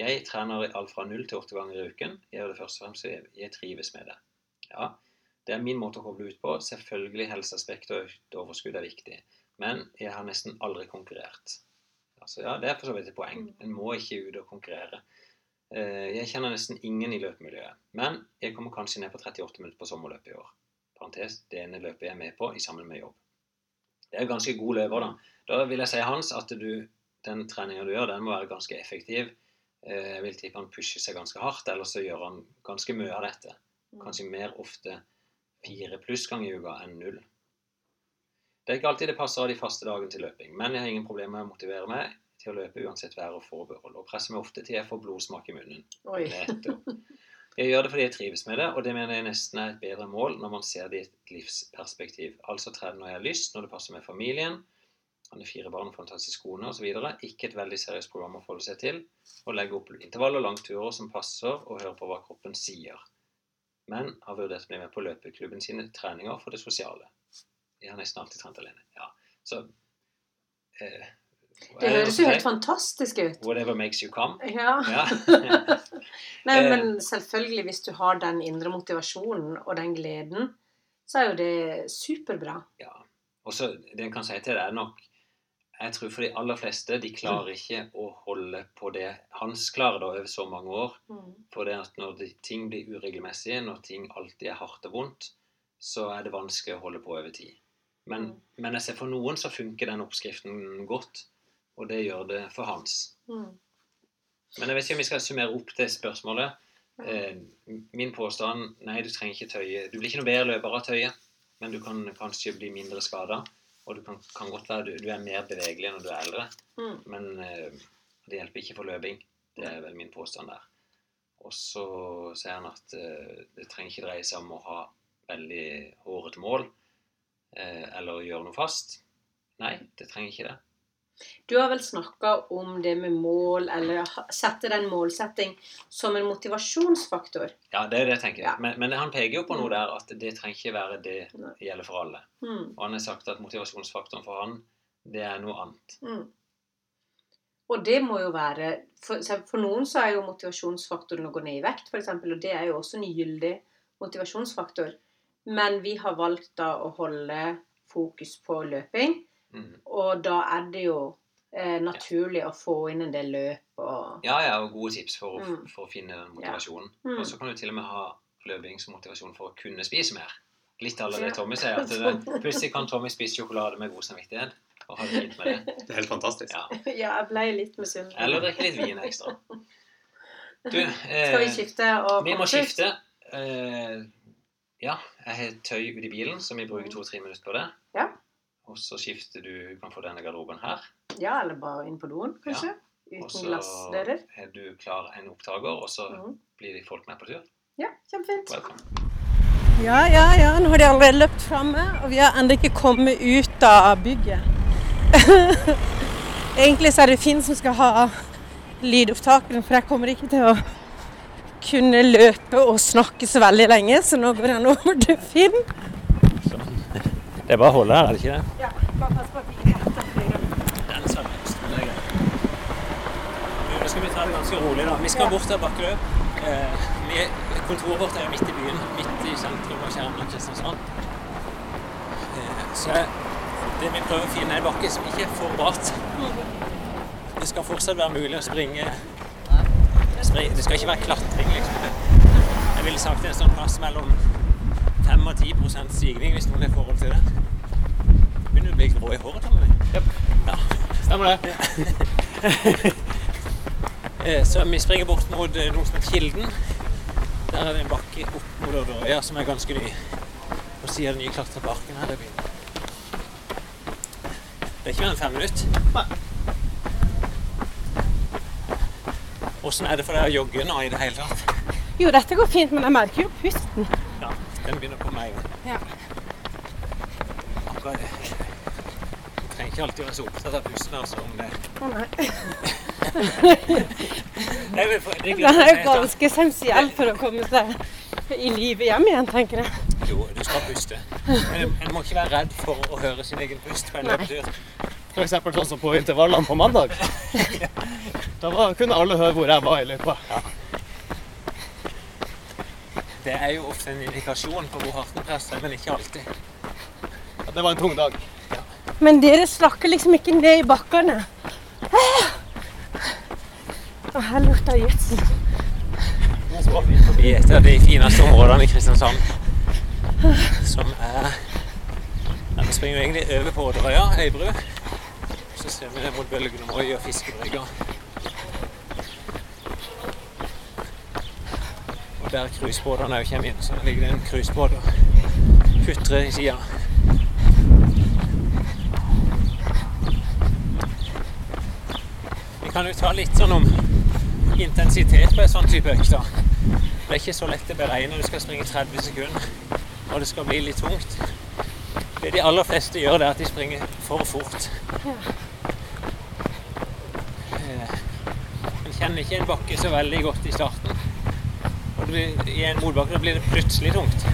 [SPEAKER 1] Jeg trener alt fra null til åtte ganger i uken. Jeg gjør det først og fremst fordi jeg trives med det. Ja, det er min måte å koble ut på. Selvfølgelig helseaspekt og overskudd er viktig. Men jeg har nesten aldri konkurrert. Altså, ja, Det er for så vidt et poeng.
[SPEAKER 2] Mm.
[SPEAKER 1] En må ikke ut og konkurrere. Eh, Jeg kjenner nesten ingen i løpemiljøet. Men jeg kommer kanskje ned på 38 minutter på sommerløpet i år. Parentes, det ene løpet jeg er med på i sammen med jobb. Det er ganske god løper, da. Da vil jeg si, Hans, at du, den treninga du gjør, den må være ganske effektiv. Eh, Jeg vil tippe han pusher seg ganske hardt, eller så gjør han ganske mye av dette. Kanskje mer ofte fire pluss ganger i uka enn null. Det er ikke alltid det passer av de faste dagene til løping, men jeg har ingen problemer med å motivere meg til å løpe uansett vær og forbehold, og presser meg ofte til jeg får blodsmak i munnen.
[SPEAKER 2] Oi. [laughs]
[SPEAKER 1] Jeg gjør det fordi jeg trives med det, og det mener jeg nesten er et bedre mål når man ser det i et livsperspektiv. Altså trene når jeg har lyst, når det passer med familien, han har fire barn og fantastisk kone osv. Ikke et veldig seriøst program å forholde seg til, og legge opp intervall og langturer som passer, og høre på hva kroppen sier. Men har vurdert å bli med på løpeklubben sine treninger for det sosiale. Jeg har nesten alltid trent alene. Ja, så eh,
[SPEAKER 2] Det høres jo helt fantastisk ut.
[SPEAKER 1] Whatever makes you come.
[SPEAKER 2] Ja.
[SPEAKER 1] Ja. [laughs]
[SPEAKER 2] Nei,
[SPEAKER 1] Eh.
[SPEAKER 2] men selvfølgelig, hvis du har den indre motivasjonen og den gleden, så er jo det superbra.
[SPEAKER 1] Ja. Og så det en kan si til det, er nok Jeg tror for de aller fleste, de klarer ikke å holde på det Hans klarer da over så mange år. For det at når det, ting blir uregelmessige, når ting alltid er hardt og vondt, så er det vanskelig å holde på over tid. Men,
[SPEAKER 2] Mm.
[SPEAKER 1] men jeg ser for noen så funker den oppskriften godt, og det gjør det for Hans.
[SPEAKER 2] Mm.
[SPEAKER 1] Men jeg vet ikke om vi skal summere opp det spørsmålet. Eh, min påstand nei, du trenger ikke tøye. Du blir ikke noe bedre løper av tøye, men du kan kanskje bli mindre skada. Og du kan, kan godt være du, du er mer bevegelig når du er eldre,
[SPEAKER 2] Mm.
[SPEAKER 1] men eh, det hjelper ikke for løping. Det er vel min påstand der. Og så sier han at eh, det trenger ikke dreie seg om å ha veldig hårete mål eller gjøre noe fast. Nei, det trenger ikke det.
[SPEAKER 2] Du har vel snakka om det med mål, eller sette den målsetting som en motivasjonsfaktor.
[SPEAKER 1] Ja, det er det jeg tenker.
[SPEAKER 2] Ja.
[SPEAKER 1] Men, men han peker jo på noe der at det trenger ikke være det
[SPEAKER 2] Nei.
[SPEAKER 1] gjelder for alle.
[SPEAKER 2] Mm.
[SPEAKER 1] Og han har sagt at motivasjonsfaktoren for han, det er noe annet.
[SPEAKER 2] Mm. Og det må jo være for, for noen så er jo motivasjonsfaktoren å gå ned i vekt, f.eks., og det er jo også en gyldig motivasjonsfaktor. Men vi har valgt da å holde fokus på løping,
[SPEAKER 1] Mm.
[SPEAKER 2] og da er det jo eh, naturlig å få inn en del løp og
[SPEAKER 1] Ja, ja, og gode tips for, å-
[SPEAKER 2] Mm.
[SPEAKER 1] for å finne den motivasjonen.
[SPEAKER 2] Mm.
[SPEAKER 1] Og så kan du til og med ha løping som motivasjon for å kunne spise mer. Litt av
[SPEAKER 2] Ja.
[SPEAKER 1] det Tommy sier. at det, [laughs] Plutselig kan Tommy spise sjokolade med god samvittighet. Og ha det fint med det. [laughs]
[SPEAKER 3] Det er helt fantastisk.
[SPEAKER 1] Ja. [laughs]
[SPEAKER 2] Ja, jeg ble litt misunnelig.
[SPEAKER 1] Eller drikke litt vin ekstra. Du, eh,
[SPEAKER 2] Skal vi skifte og
[SPEAKER 1] Vi må skifte. Eh, ja, jeg har tøy ute i bilen, så vi bruker to-tre minutter på det.
[SPEAKER 2] Ja.
[SPEAKER 1] Og så skifter du Du kan få denne garderoben her.
[SPEAKER 2] Ja, eller bare inn på doen, kanskje?
[SPEAKER 1] Og
[SPEAKER 2] Uten
[SPEAKER 1] så
[SPEAKER 2] glassdører.
[SPEAKER 1] er du klar en opptaker, og så
[SPEAKER 2] mm.
[SPEAKER 1] blir de folk med på tur.
[SPEAKER 2] Ja, kjempefint.
[SPEAKER 1] Velkommen.
[SPEAKER 2] Ja, ja, ja. Nå har de allerede løpt framme, og vi har ennå ikke kommet ut av bygget. [laughs] Egentlig så er det Finn som skal ha lydopptakeren, for jeg kommer ikke til å kunne løpe og snakke så veldig lenge, så nå går den over til Finn.
[SPEAKER 1] Det er bare å holde her, er det ikke det?
[SPEAKER 2] Ja, bare pass på at vi ikke
[SPEAKER 1] er. Nå skal vi ta det ganske rolig, da. Vi skal
[SPEAKER 2] Ja.
[SPEAKER 1] bort til Bakkeløp. Eh, kontoret vårt er jo midt i byen, midt i sentrum av kjernen av Kristiansand. Eh, så det vi prøver å finne er en bakke som ikke er for bratt. Det skal fortsatt være mulig å springe spri- Det skal ikke være klatring, liksom. Jeg ville sagt en sånn plass mellom 5 og 10% stigning, hvis noen er i forhold til det. Begynner du å bli grå i håret, Tommy? Ja.
[SPEAKER 3] Stemmer det. [laughs]
[SPEAKER 1] Eh, Så vi springer bort mot noe som heter Kilden. Der er det en bakke opp mot Odderøya som er ganske ny. På siden av den nye klatreparken her. Det er. Det er ikke mer enn fem minutter. Åssen er det for deg å jogge nå i det hele tatt?
[SPEAKER 2] Jo, dette går fint, men jeg merker jo pusten.
[SPEAKER 1] Ja, den begynner på meg.
[SPEAKER 2] Ja.
[SPEAKER 1] Akkurat det. Du trenger ikke alltid være så opptatt av pusten, altså. Om det.
[SPEAKER 2] Å nei. [laughs]
[SPEAKER 1] Det er jo det
[SPEAKER 2] Det er
[SPEAKER 1] jeg
[SPEAKER 2] ganske essensielt for å komme seg i livet hjem igjen, tenker jeg.
[SPEAKER 1] Jo, du skal puste. Men en må ikke være redd for å høre sin egen pust på en løpetur.
[SPEAKER 3] Eksempel sånn som på intervallene på mandag. [laughs] Da var, kunne alle høre hvor jeg var i løypa.
[SPEAKER 1] Det er jo ofte en indikasjon på hvor hardt en presser, men ikke alltid.
[SPEAKER 3] Ja, Det var en tung dag.
[SPEAKER 2] Men dere slakker liksom ikke ned i bakkene. Og her lukter gjødsel.
[SPEAKER 1] Forbi et av de fineste områdene i Kristiansand, som er ja, Vi springer jo egentlig over på Odderøya, Øybru. Så ser vi ned mot Bølgen og og Fiskebrygga. Der cruisebåtene òg kommer inn, så ligger det en cruisebåt og putrer i sida. Vi kan jo ta litt sånn om intensitet på en sånn type økt. Det er ikke så lett å beregne. Du skal springe 30 sekunder, og det skal bli litt tungt. Det de aller fleste gjør, det er at de springer for fort. Ja. En kjenner ikke en bakke så veldig godt i starten. Blir, i en motbakke da blir det plutselig tungt.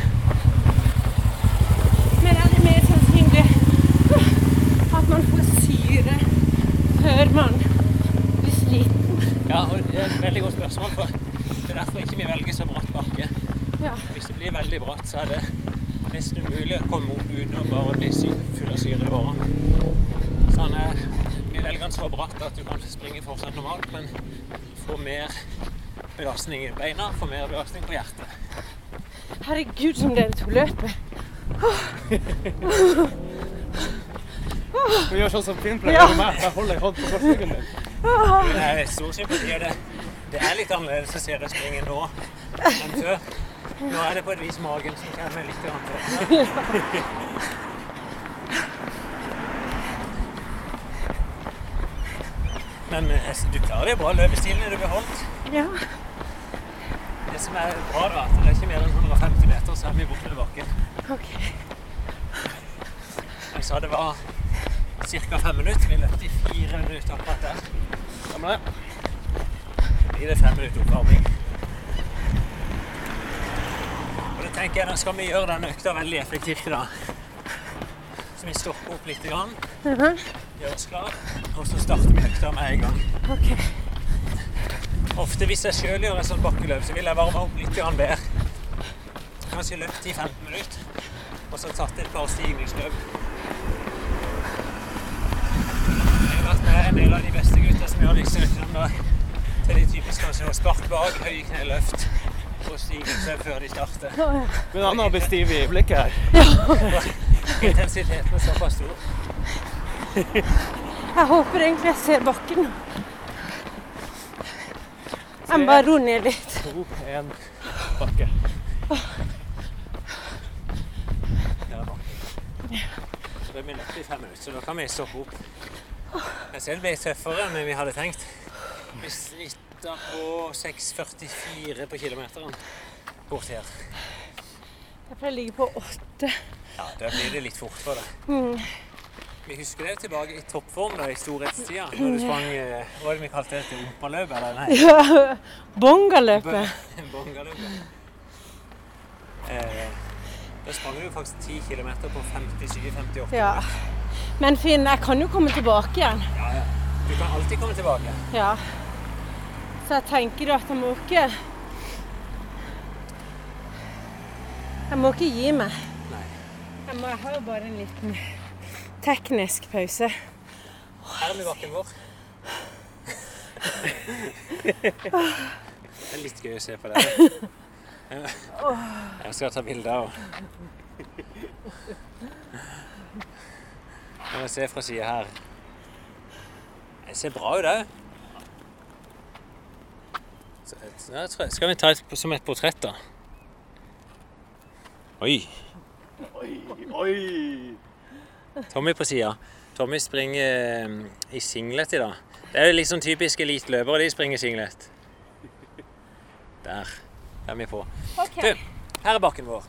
[SPEAKER 2] Men er det mer sannsynlig at man får syre før man blir sliten?
[SPEAKER 1] Ja, og Det er et veldig godt spørsmål. for Det er derfor ikke vi velger så bratt bakke.
[SPEAKER 2] Ja.
[SPEAKER 1] Hvis det blir veldig bratt, så er det nesten umulig å komme opp uten å bare bli full av syre i årene. Sånn er vi velger den så bratt at du kan springe fortsatt normalt, men får mer belastning i beina, får mer belastning på hjertet.
[SPEAKER 2] Herregud, som dere to løper.
[SPEAKER 3] Du gjør sånn som Finn pleier å gjøre. Jeg holder en hånd på korsryggen din.
[SPEAKER 1] Det er stor sympati. Det, det er litt annerledes å se deg springe nå enn før. Nå er det på et vis magen som kommer litt til. Men eh, du klarer det bra. Løpestilen er du beholdt.
[SPEAKER 2] Ja.
[SPEAKER 1] Som er bra, da, at det er ikke mer enn 150 meter, så er vi borte ved bakken.
[SPEAKER 2] OK.
[SPEAKER 1] Jeg sa det var ca. fem minutter. Vi løpte i fire minutter akkurat der.
[SPEAKER 3] Stemmer det?
[SPEAKER 1] Blir det fem minutter oppvarming. Og da tenker jeg, da skal vi gjøre denne økta veldig effektivt i dag. Så vi stopper opp litt, grann,
[SPEAKER 2] Mhm.
[SPEAKER 1] gjør oss klar, og så starter vi økta med en gang.
[SPEAKER 2] Ok.
[SPEAKER 1] Ofte hvis jeg sjøl gjør et sånt bakkeløp, så vil jeg varme opp litt grann bedre. Kanskje løpt i 15 minutter, og så tatt et par stigningsløp. Jeg har vært med en del av de beste gutta som gjør disse øktene. da. Det er de typisk kanskje noe spark bak, høye kneløft og stigningsløp før de starter.
[SPEAKER 3] Men han har blitt stiv i blikket her. Ja.
[SPEAKER 1] Intensiteten er såpass stor.
[SPEAKER 2] Jeg håper egentlig jeg ser bakken. Jeg må bare roe ned litt.
[SPEAKER 1] to, én, bakke. Der er bakke. Så vi nødt i fem minutter, så da kan vi stoppe opp. Jeg ser det ble tøffere enn vi hadde tenkt. Vi snitta på 6,44 på kilometeren bort her.
[SPEAKER 2] Jeg pleier å ligge på åtte.
[SPEAKER 1] Ja, da blir det litt fort for deg.
[SPEAKER 2] Mm.
[SPEAKER 1] Vi husker det tilbake i toppform da, i storhetstida, når du sprang eh, Hva det vi kalte det? Til ompaløp? Eller nei?
[SPEAKER 2] Ja, [laughs] Bongaløpet. [laughs]
[SPEAKER 1] Bongaløpet. Eh, da sprang du faktisk 10 km på 57-58
[SPEAKER 2] Ja. Men Finn, jeg kan jo komme tilbake igjen.
[SPEAKER 1] Ja, ja. Du kan alltid komme tilbake.
[SPEAKER 2] Ja. Så jeg tenker at jeg må ikke Jeg må ikke gi meg.
[SPEAKER 1] Nei.
[SPEAKER 2] Jeg, må, jeg har jo bare en liten teknisk pause.
[SPEAKER 1] Her er vi bakken vår. Det er litt gøy å se på deg. Jeg skal ta bilde av Jeg må se fra sida her. Det ser bra ut, det. Jeg Skal vi ta et som et portrett, da? Oi.
[SPEAKER 3] Oi, oi!
[SPEAKER 1] Tommy på sida. Tommy springer eh, i singlet i dag. Det er liksom typisk eliteløpere. De springer singlet. Der. Der er vi på.
[SPEAKER 2] Okay.
[SPEAKER 1] Du, her er bakken vår.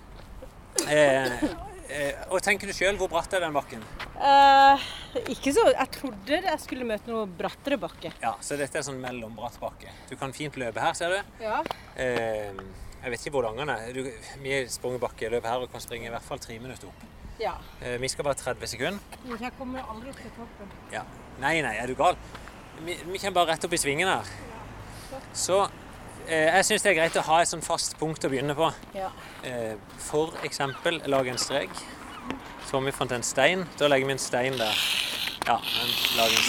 [SPEAKER 1] Eh, eh, og tenker du sjøl, hvor bratt er den bakken?
[SPEAKER 2] Eh, ikke så Jeg trodde jeg skulle møte noe brattere bakke.
[SPEAKER 1] Ja, så dette er sånn mellombratt bakke. Du kan fint løpe her, ser du.
[SPEAKER 2] Ja.
[SPEAKER 1] Eh, jeg vet ikke hvor lang den er. Du, vi sprunget bakkeløp her og kan springe i hvert fall tre minutter opp.
[SPEAKER 2] Ja.
[SPEAKER 1] Eh, vi skal bare 30 sekunder.
[SPEAKER 2] Jeg kommer aldri til toppen.
[SPEAKER 1] Ja. Nei, nei, er du gal? Vi, vi kommer bare rett opp i svingen her. Så eh, jeg syns det er greit å ha et sånn fast punkt å begynne på.
[SPEAKER 2] Ja.
[SPEAKER 1] Eh, for eksempel lage en strek. Så har vi fant en stein. Da legger vi en stein der. Ja, men lag en.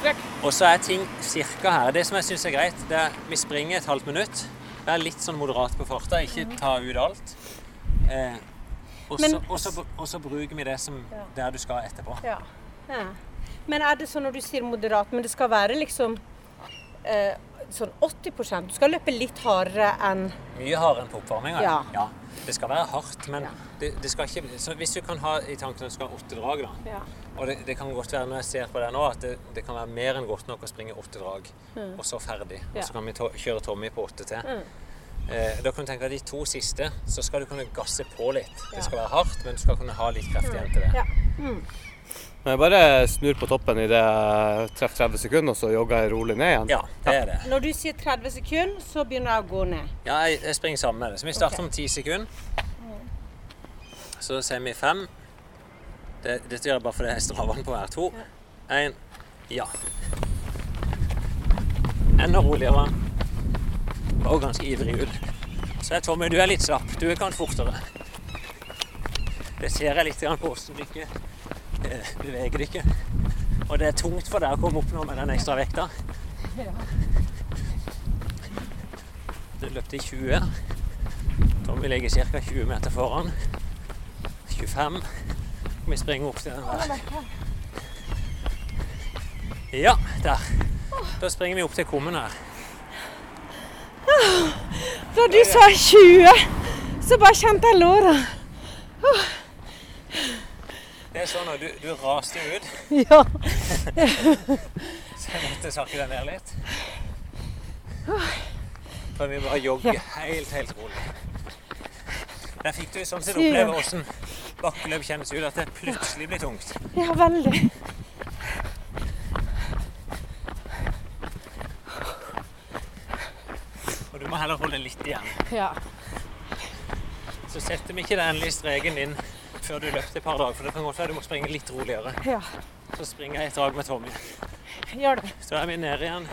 [SPEAKER 1] Strek. Og så er ting cirka her. Det som jeg syns er greit, det er vi springer et halvt minutt. Vær litt sånn moderat på farta, ikke ta ut alt. Eh, og, så, bruker vi det som
[SPEAKER 2] Ja.
[SPEAKER 1] der du skal etterpå.
[SPEAKER 2] Ja. ja. Men er det sånn når du sier moderat, men det skal være liksom eh, sånn 80% Du skal løpe litt hardere enn
[SPEAKER 1] Mye hardere enn på oppvarminga.
[SPEAKER 2] Ja.
[SPEAKER 1] Det skal være hardt, men
[SPEAKER 2] Ja.
[SPEAKER 1] det, det skal ikke så Hvis du kan ha i tanken at du skal ha åtte drag, da.
[SPEAKER 2] ja.
[SPEAKER 1] Og det, det kan godt være når jeg ser på det nå, at det, det kan være mer enn godt nok å springe åtte drag, og så ferdig.
[SPEAKER 2] Ja.
[SPEAKER 1] Og så kan vi to, kjøre Tommy på åtte til.
[SPEAKER 2] Mm.
[SPEAKER 1] Eh, da kan du tenke at de to siste, så skal du kunne gasse på litt.
[SPEAKER 2] Ja.
[SPEAKER 1] Det skal være hardt, men du skal kunne ha litt kreft igjen til det.
[SPEAKER 2] Ja.
[SPEAKER 3] Men jeg bare snur på toppen idet jeg treffer 30 sekunder, og så jogger jeg rolig ned igjen.
[SPEAKER 1] Ja, det er det.
[SPEAKER 2] Når du sier 30 sekunder, så begynner jeg å gå ned.
[SPEAKER 1] Ja, jeg, jeg springer sammen med det. Så vi starter
[SPEAKER 2] okay.
[SPEAKER 1] om 10 sekunder. Så sier vi 5. Det, dette gjør jeg bare fordi jeg står vann på hver. To. Én. Ja. Enda roligere. Og ganske ivrig ut. Så er Tommy, du er litt slapp. Du kan fortere. Det ser jeg litt på hvordan du ikke eh, beveger deg. Og det er tungt for deg å komme opp nå med den ekstra vekta. Du løpte i 20. Tommy ligger ca. 20 meter foran. 25. Vi springer opp til den der. Ja, der. Da springer vi opp til kummen her.
[SPEAKER 2] Da du sa 20, så bare kjente jeg låra.
[SPEAKER 1] Det er sånn at du, du raste ut,
[SPEAKER 2] Ja.
[SPEAKER 1] så jeg måtte sakke deg ned litt. For vi bare jogger helt, helt rolig. Der fikk du sånn sett oppleve hvordan bakkeløp kjennes ut, at det plutselig blir tungt.
[SPEAKER 2] ja, veldig.
[SPEAKER 1] Og du må heller holde litt igjen.
[SPEAKER 2] Ja.
[SPEAKER 1] Så setter vi ikke den endelige streken din før du løper et par dager, for det kan godt være du må springe litt roligere.
[SPEAKER 2] ja.
[SPEAKER 1] Så springer jeg et drag med Tommy.
[SPEAKER 2] Gjør det.
[SPEAKER 1] Så er vi nede igjen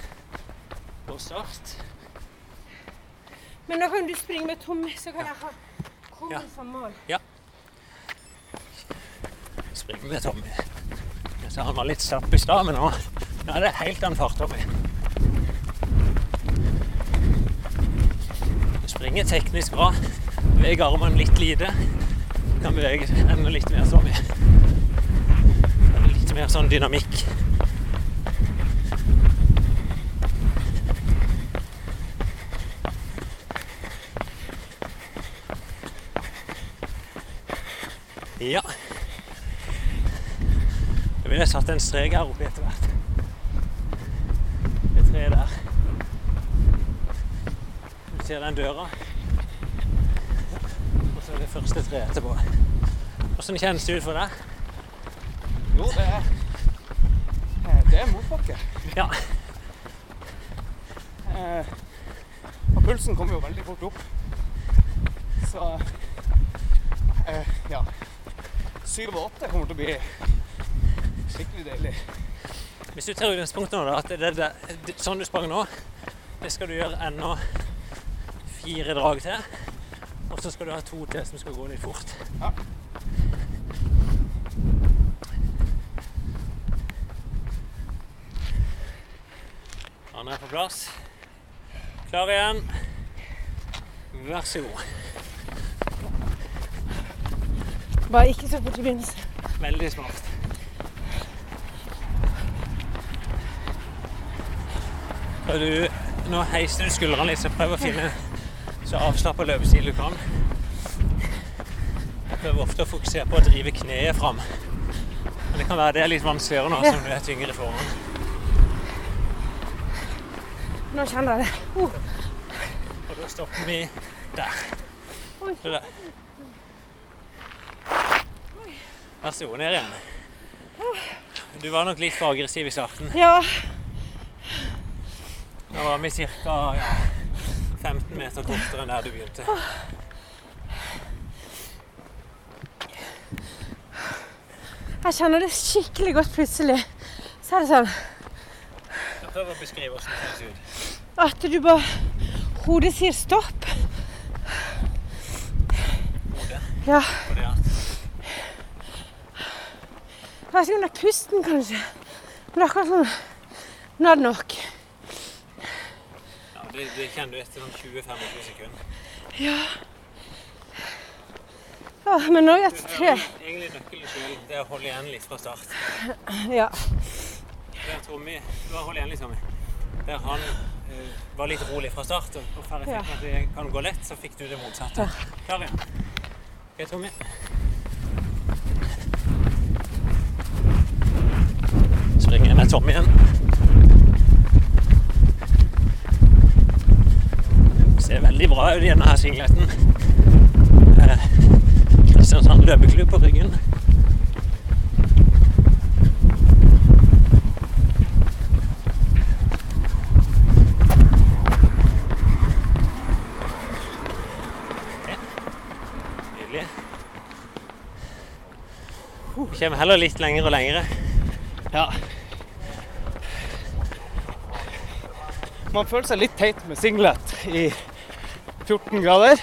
[SPEAKER 1] på start.
[SPEAKER 2] Men da kan du springe med Tommy, så kan jeg ha
[SPEAKER 1] Ja.
[SPEAKER 2] kommet som mål.
[SPEAKER 1] Springer med Tommy. Så han var litt slapp i stad, men nå nå er det helt annen fart, Tommy. lenge. Teknisk bra. Beveger armene litt lite. Kan bevege enda litt mer sånn. Litt mer sånn dynamikk. Ja. Jeg ville satt en strek her oppe etter hvert. Det treet der. Du ser den døra. Første treet etterpå. Åssen kjennes det ut for deg?
[SPEAKER 3] Jo, det er eh, Det er motbakke.
[SPEAKER 1] Ja.
[SPEAKER 3] Eh, og pulsen kommer jo veldig fort opp. Så eh, ja. Syv og åtte kommer til å bli skikkelig deilig.
[SPEAKER 1] Hvis du tar utgangspunkt nå, da, at det, det, det, sånn du sprang nå, det skal du gjøre ennå fire drag til. Og så skal du ha to til som skal gå litt fort.
[SPEAKER 3] Ja.
[SPEAKER 1] Han er på plass. Klar igjen. Vær så god.
[SPEAKER 2] Bare ikke så fort i begynnelsen.
[SPEAKER 1] Veldig smart. Og du, nå heiser du skuldrene litt, så prøv å finne så avslappa løpestil du kan. Jeg prøver ofte å fokusere på å drive kneet fram. Men det kan være det er litt vanskeligere nå som du er tyngre foran.
[SPEAKER 2] Nå kjenner jeg det. Uh,
[SPEAKER 1] Og da stopper vi der. Der. Vær så god, ned igjen. Du var nok litt for aggressiv i starten.
[SPEAKER 2] ja.
[SPEAKER 1] Da var vi ca. Ja, 15 meter kortere enn der du begynte.
[SPEAKER 2] Jeg kjenner det skikkelig godt plutselig. Så er det sånn
[SPEAKER 1] Prøv å beskrive hvordan det ser ut.
[SPEAKER 2] at du bare Hodet sier stopp.
[SPEAKER 1] Hodet
[SPEAKER 2] Ja.
[SPEAKER 1] og det at
[SPEAKER 2] Jeg vet ikke om det er pusten, kanskje. Men det er akkurat sånn Nå er det nok.
[SPEAKER 1] Det, det kjenner du etter sånn 20-25 sekunder.
[SPEAKER 2] Ja. ja. men nå er jeg tre.
[SPEAKER 1] Egentlig nøkkelen selv det er å holde igjen litt fra start.
[SPEAKER 2] Ja.
[SPEAKER 1] Der Tommy, du har holdt igjen litt, Tommy. Der han uh, var litt rolig fra start, og og færre fikk
[SPEAKER 2] Ja.
[SPEAKER 1] at det kan gå lett, så fikk du det motsatte. Klar igjen. Ok, Tommy. Springer jeg med Tommy igjen. Ser veldig bra ut i denne singleten. Eh, Kristiansand løpeklubb på ryggen. Vi kommer heller litt lenger og lengre.
[SPEAKER 3] Ja. Man føler seg litt teit med singlet i 14 grader.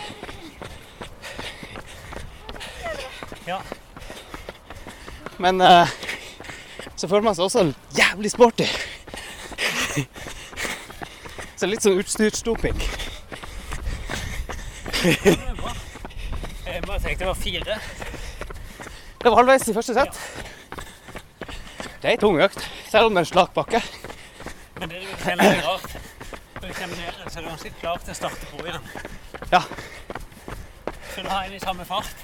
[SPEAKER 1] Ja.
[SPEAKER 3] Men uh, så føler man seg også jævlig sporty. Så litt sånn utstyrsdoping.
[SPEAKER 1] Jeg bare tenkte det var fire.
[SPEAKER 3] Det var halvveis i første sett. Det er ei tung økt, selv om det er en slak bakke.
[SPEAKER 1] Men det er jo er rart. Når du kommer ned, så er du ganske klar til å starte på igjen.
[SPEAKER 3] Ja.
[SPEAKER 1] Så har en i samme fart.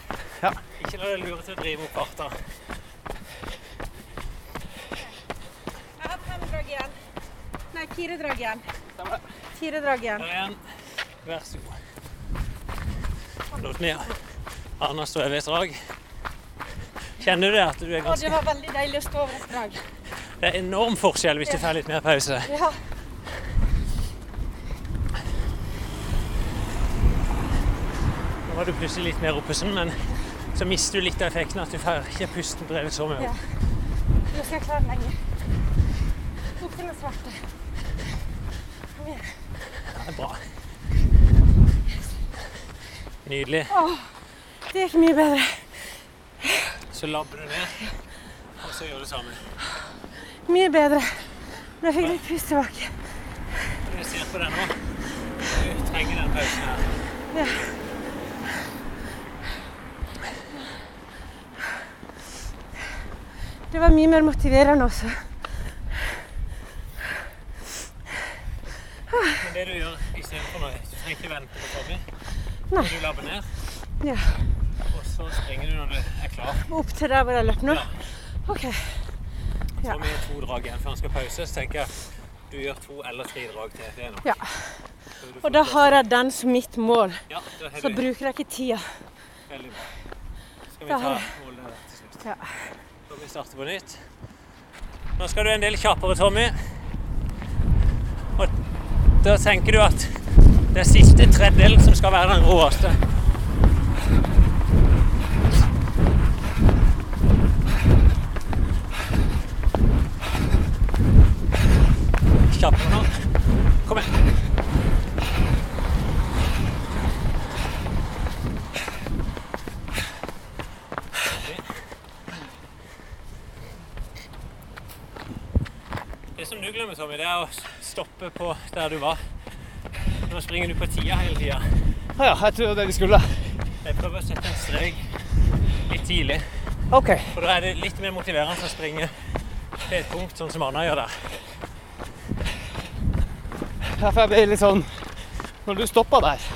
[SPEAKER 3] Ja.
[SPEAKER 1] Ikke la deg lure til å drive opp farta.
[SPEAKER 2] Jeg har fem drag igjen. Nei, fire drag igjen. Fire drag igjen.
[SPEAKER 1] Der igjen. Vær så god. Ned. Arna står ved et drag. Kjenner du det at du er
[SPEAKER 2] Og det var veldig deilig å stå over et drag.
[SPEAKER 1] Det er enorm forskjell hvis du får litt mer pause.
[SPEAKER 2] Ja.
[SPEAKER 1] Nå var du plutselig litt mer oppesen, men så mister du litt av effekten at du får ikke pusten drevet så mye
[SPEAKER 2] Ja. Nå skal jeg klare den lenger. Opp til den svarte. Kom igjen.
[SPEAKER 1] Det er bra. Nydelig.
[SPEAKER 2] Det er ikke mye bedre.
[SPEAKER 1] Så labber du ned, og så gjør du det samme.
[SPEAKER 2] Mye bedre. Men jeg fikk litt pust tilbake.
[SPEAKER 1] Jeg ser på deg nå. Du trenger den pausen her.
[SPEAKER 2] Ja. Det var mye mer motiverende også.
[SPEAKER 1] Men det du gjør istedenfor nå, du trenger ikke vente på Tommy.
[SPEAKER 2] Nei.
[SPEAKER 1] Du labber ned,
[SPEAKER 2] Ja.
[SPEAKER 1] og så springer du når du er klar.
[SPEAKER 2] Opp til der hvor jeg løp nå?
[SPEAKER 1] Ja.
[SPEAKER 2] OK.
[SPEAKER 1] Så
[SPEAKER 2] Ja.
[SPEAKER 1] vi har to drag igjen før han skal pause. Så tenker jeg du gjør to eller tre drag til. Det er nok.
[SPEAKER 2] Ja. Og da har jeg den som mitt mål.
[SPEAKER 1] Ja,
[SPEAKER 2] Så bruker jeg ikke tida.
[SPEAKER 1] veldig bra. Skal vi ta målet til slutt.
[SPEAKER 2] Ja.
[SPEAKER 1] Da vi starter på nytt. Nå skal du en del kjappere, Tommy. Og da tenker du at det er siste tredjedelen som skal være den råeste. Kjappere nå. Kom igjen. Som Tommy, det er å stoppe på der du var. Nå springer du på tida hele tida.
[SPEAKER 3] Ja, jeg tror det er det vi skulle.
[SPEAKER 1] Jeg prøver å sette en strek litt tidlig.
[SPEAKER 3] OK.
[SPEAKER 1] For da er det litt mer motiverende å springe til et punkt, sånn som Anna gjør der.
[SPEAKER 3] Ja, for jeg ble litt sånn Når du stoppa der,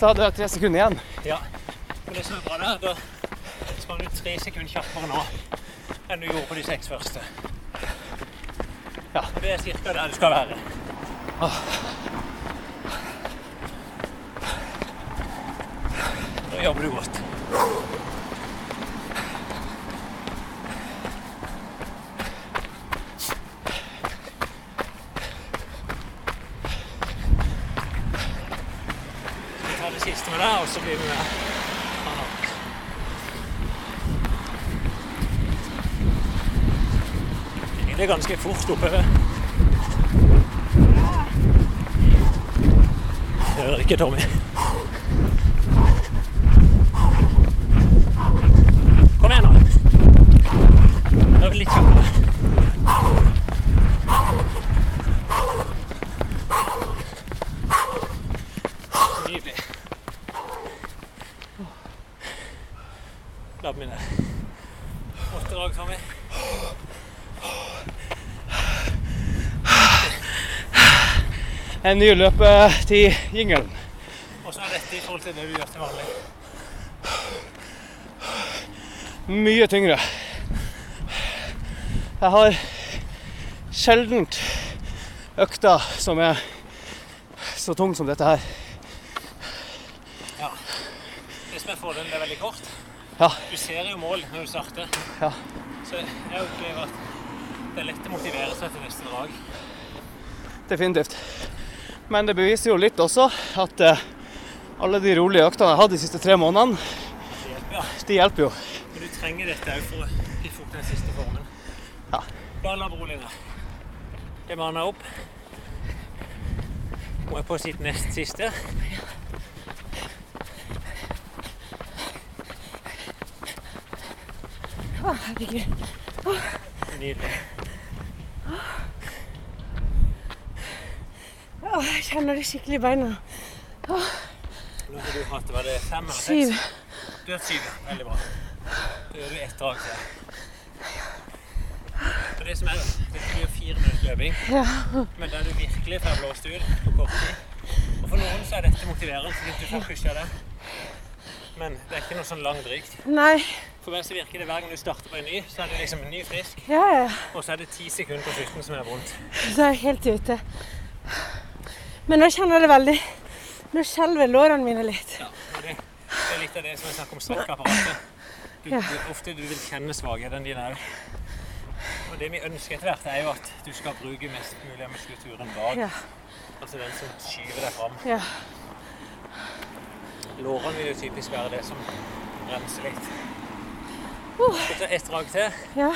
[SPEAKER 3] så hadde jeg tre sekunder igjen.
[SPEAKER 1] Ja. Men det som er bra der, da sprang du tre sekunder kjappere nå enn du gjorde på de seks første.
[SPEAKER 3] Ja.
[SPEAKER 1] Det er ca. der du skal være. Da jobber du godt. Vi tar det siste med deg, og så blir vi med. Anna. Det ganske fort oppover. Hører ikke, Tommy. Kom igjen, nå. Det vi litt kjappere. Nydelig. Labb min der. dager, drag, Tommy.
[SPEAKER 3] En ny til jingelen.
[SPEAKER 1] Hvordan er dette i forhold til det du gjør til vanlig?
[SPEAKER 3] Mye tyngre. Jeg har sjeldent økter som er så tung som dette her.
[SPEAKER 1] Ja. Det som er fordelen, det er veldig kort.
[SPEAKER 3] Ja.
[SPEAKER 1] Du ser jo mål når du starter.
[SPEAKER 3] Ja.
[SPEAKER 1] Så jeg opplever at det er lett å motivere seg til neste drag.
[SPEAKER 3] Definitivt. Men det beviser jo litt også at uh, alle de rolige øktene jeg har hatt de siste tre månedene,
[SPEAKER 1] de hjelper, ja.
[SPEAKER 3] de hjelper jo.
[SPEAKER 1] Men du trenger dette òg for å piffe opp den siste formen.
[SPEAKER 3] Ja.
[SPEAKER 1] Bare la rolig ned. Det han opp. Hun er på sitt nest siste.
[SPEAKER 2] Å, herregud.
[SPEAKER 1] Nydelig.
[SPEAKER 2] Å, jeg kjenner det skikkelig i beina.
[SPEAKER 1] Nå har du hatt var det fem eller seks? Syv. Du har syv. Veldig bra. Da gjør du ett drag til. For det som er, det blir fire minutter løping,
[SPEAKER 2] Ja.
[SPEAKER 1] men der du virkelig får blåst ut på kort tid. Og for noen så er dette motiverende, fordi du får pusha det. Men det er ikke noe sånn lang drygt.
[SPEAKER 2] Nei.
[SPEAKER 1] For meg så virker det hver gang du starter på en ny, så er det liksom ny frisk,
[SPEAKER 2] Ja, ja.
[SPEAKER 1] og så er det ti sekunder på slutten som er vondt.
[SPEAKER 2] Så er jeg helt ute. Men nå kjenner jeg det veldig. Nå skjelver lårene mine litt.
[SPEAKER 1] Ja, det, er litt av det som er snakk om strekkapparatet. Du,
[SPEAKER 2] Ja.
[SPEAKER 1] du, ofte du vil kjenne svakhetene dine òg. Og det vi ønsker etter hvert, er jo at du skal bruke mest mulig av muskulaturen bak.
[SPEAKER 2] Ja.
[SPEAKER 1] Altså den som skyver deg fram.
[SPEAKER 2] Ja.
[SPEAKER 1] Lårene vil jo typisk være det som bremser litt.
[SPEAKER 2] Uh.
[SPEAKER 1] Så ta ett drag til,
[SPEAKER 2] ja.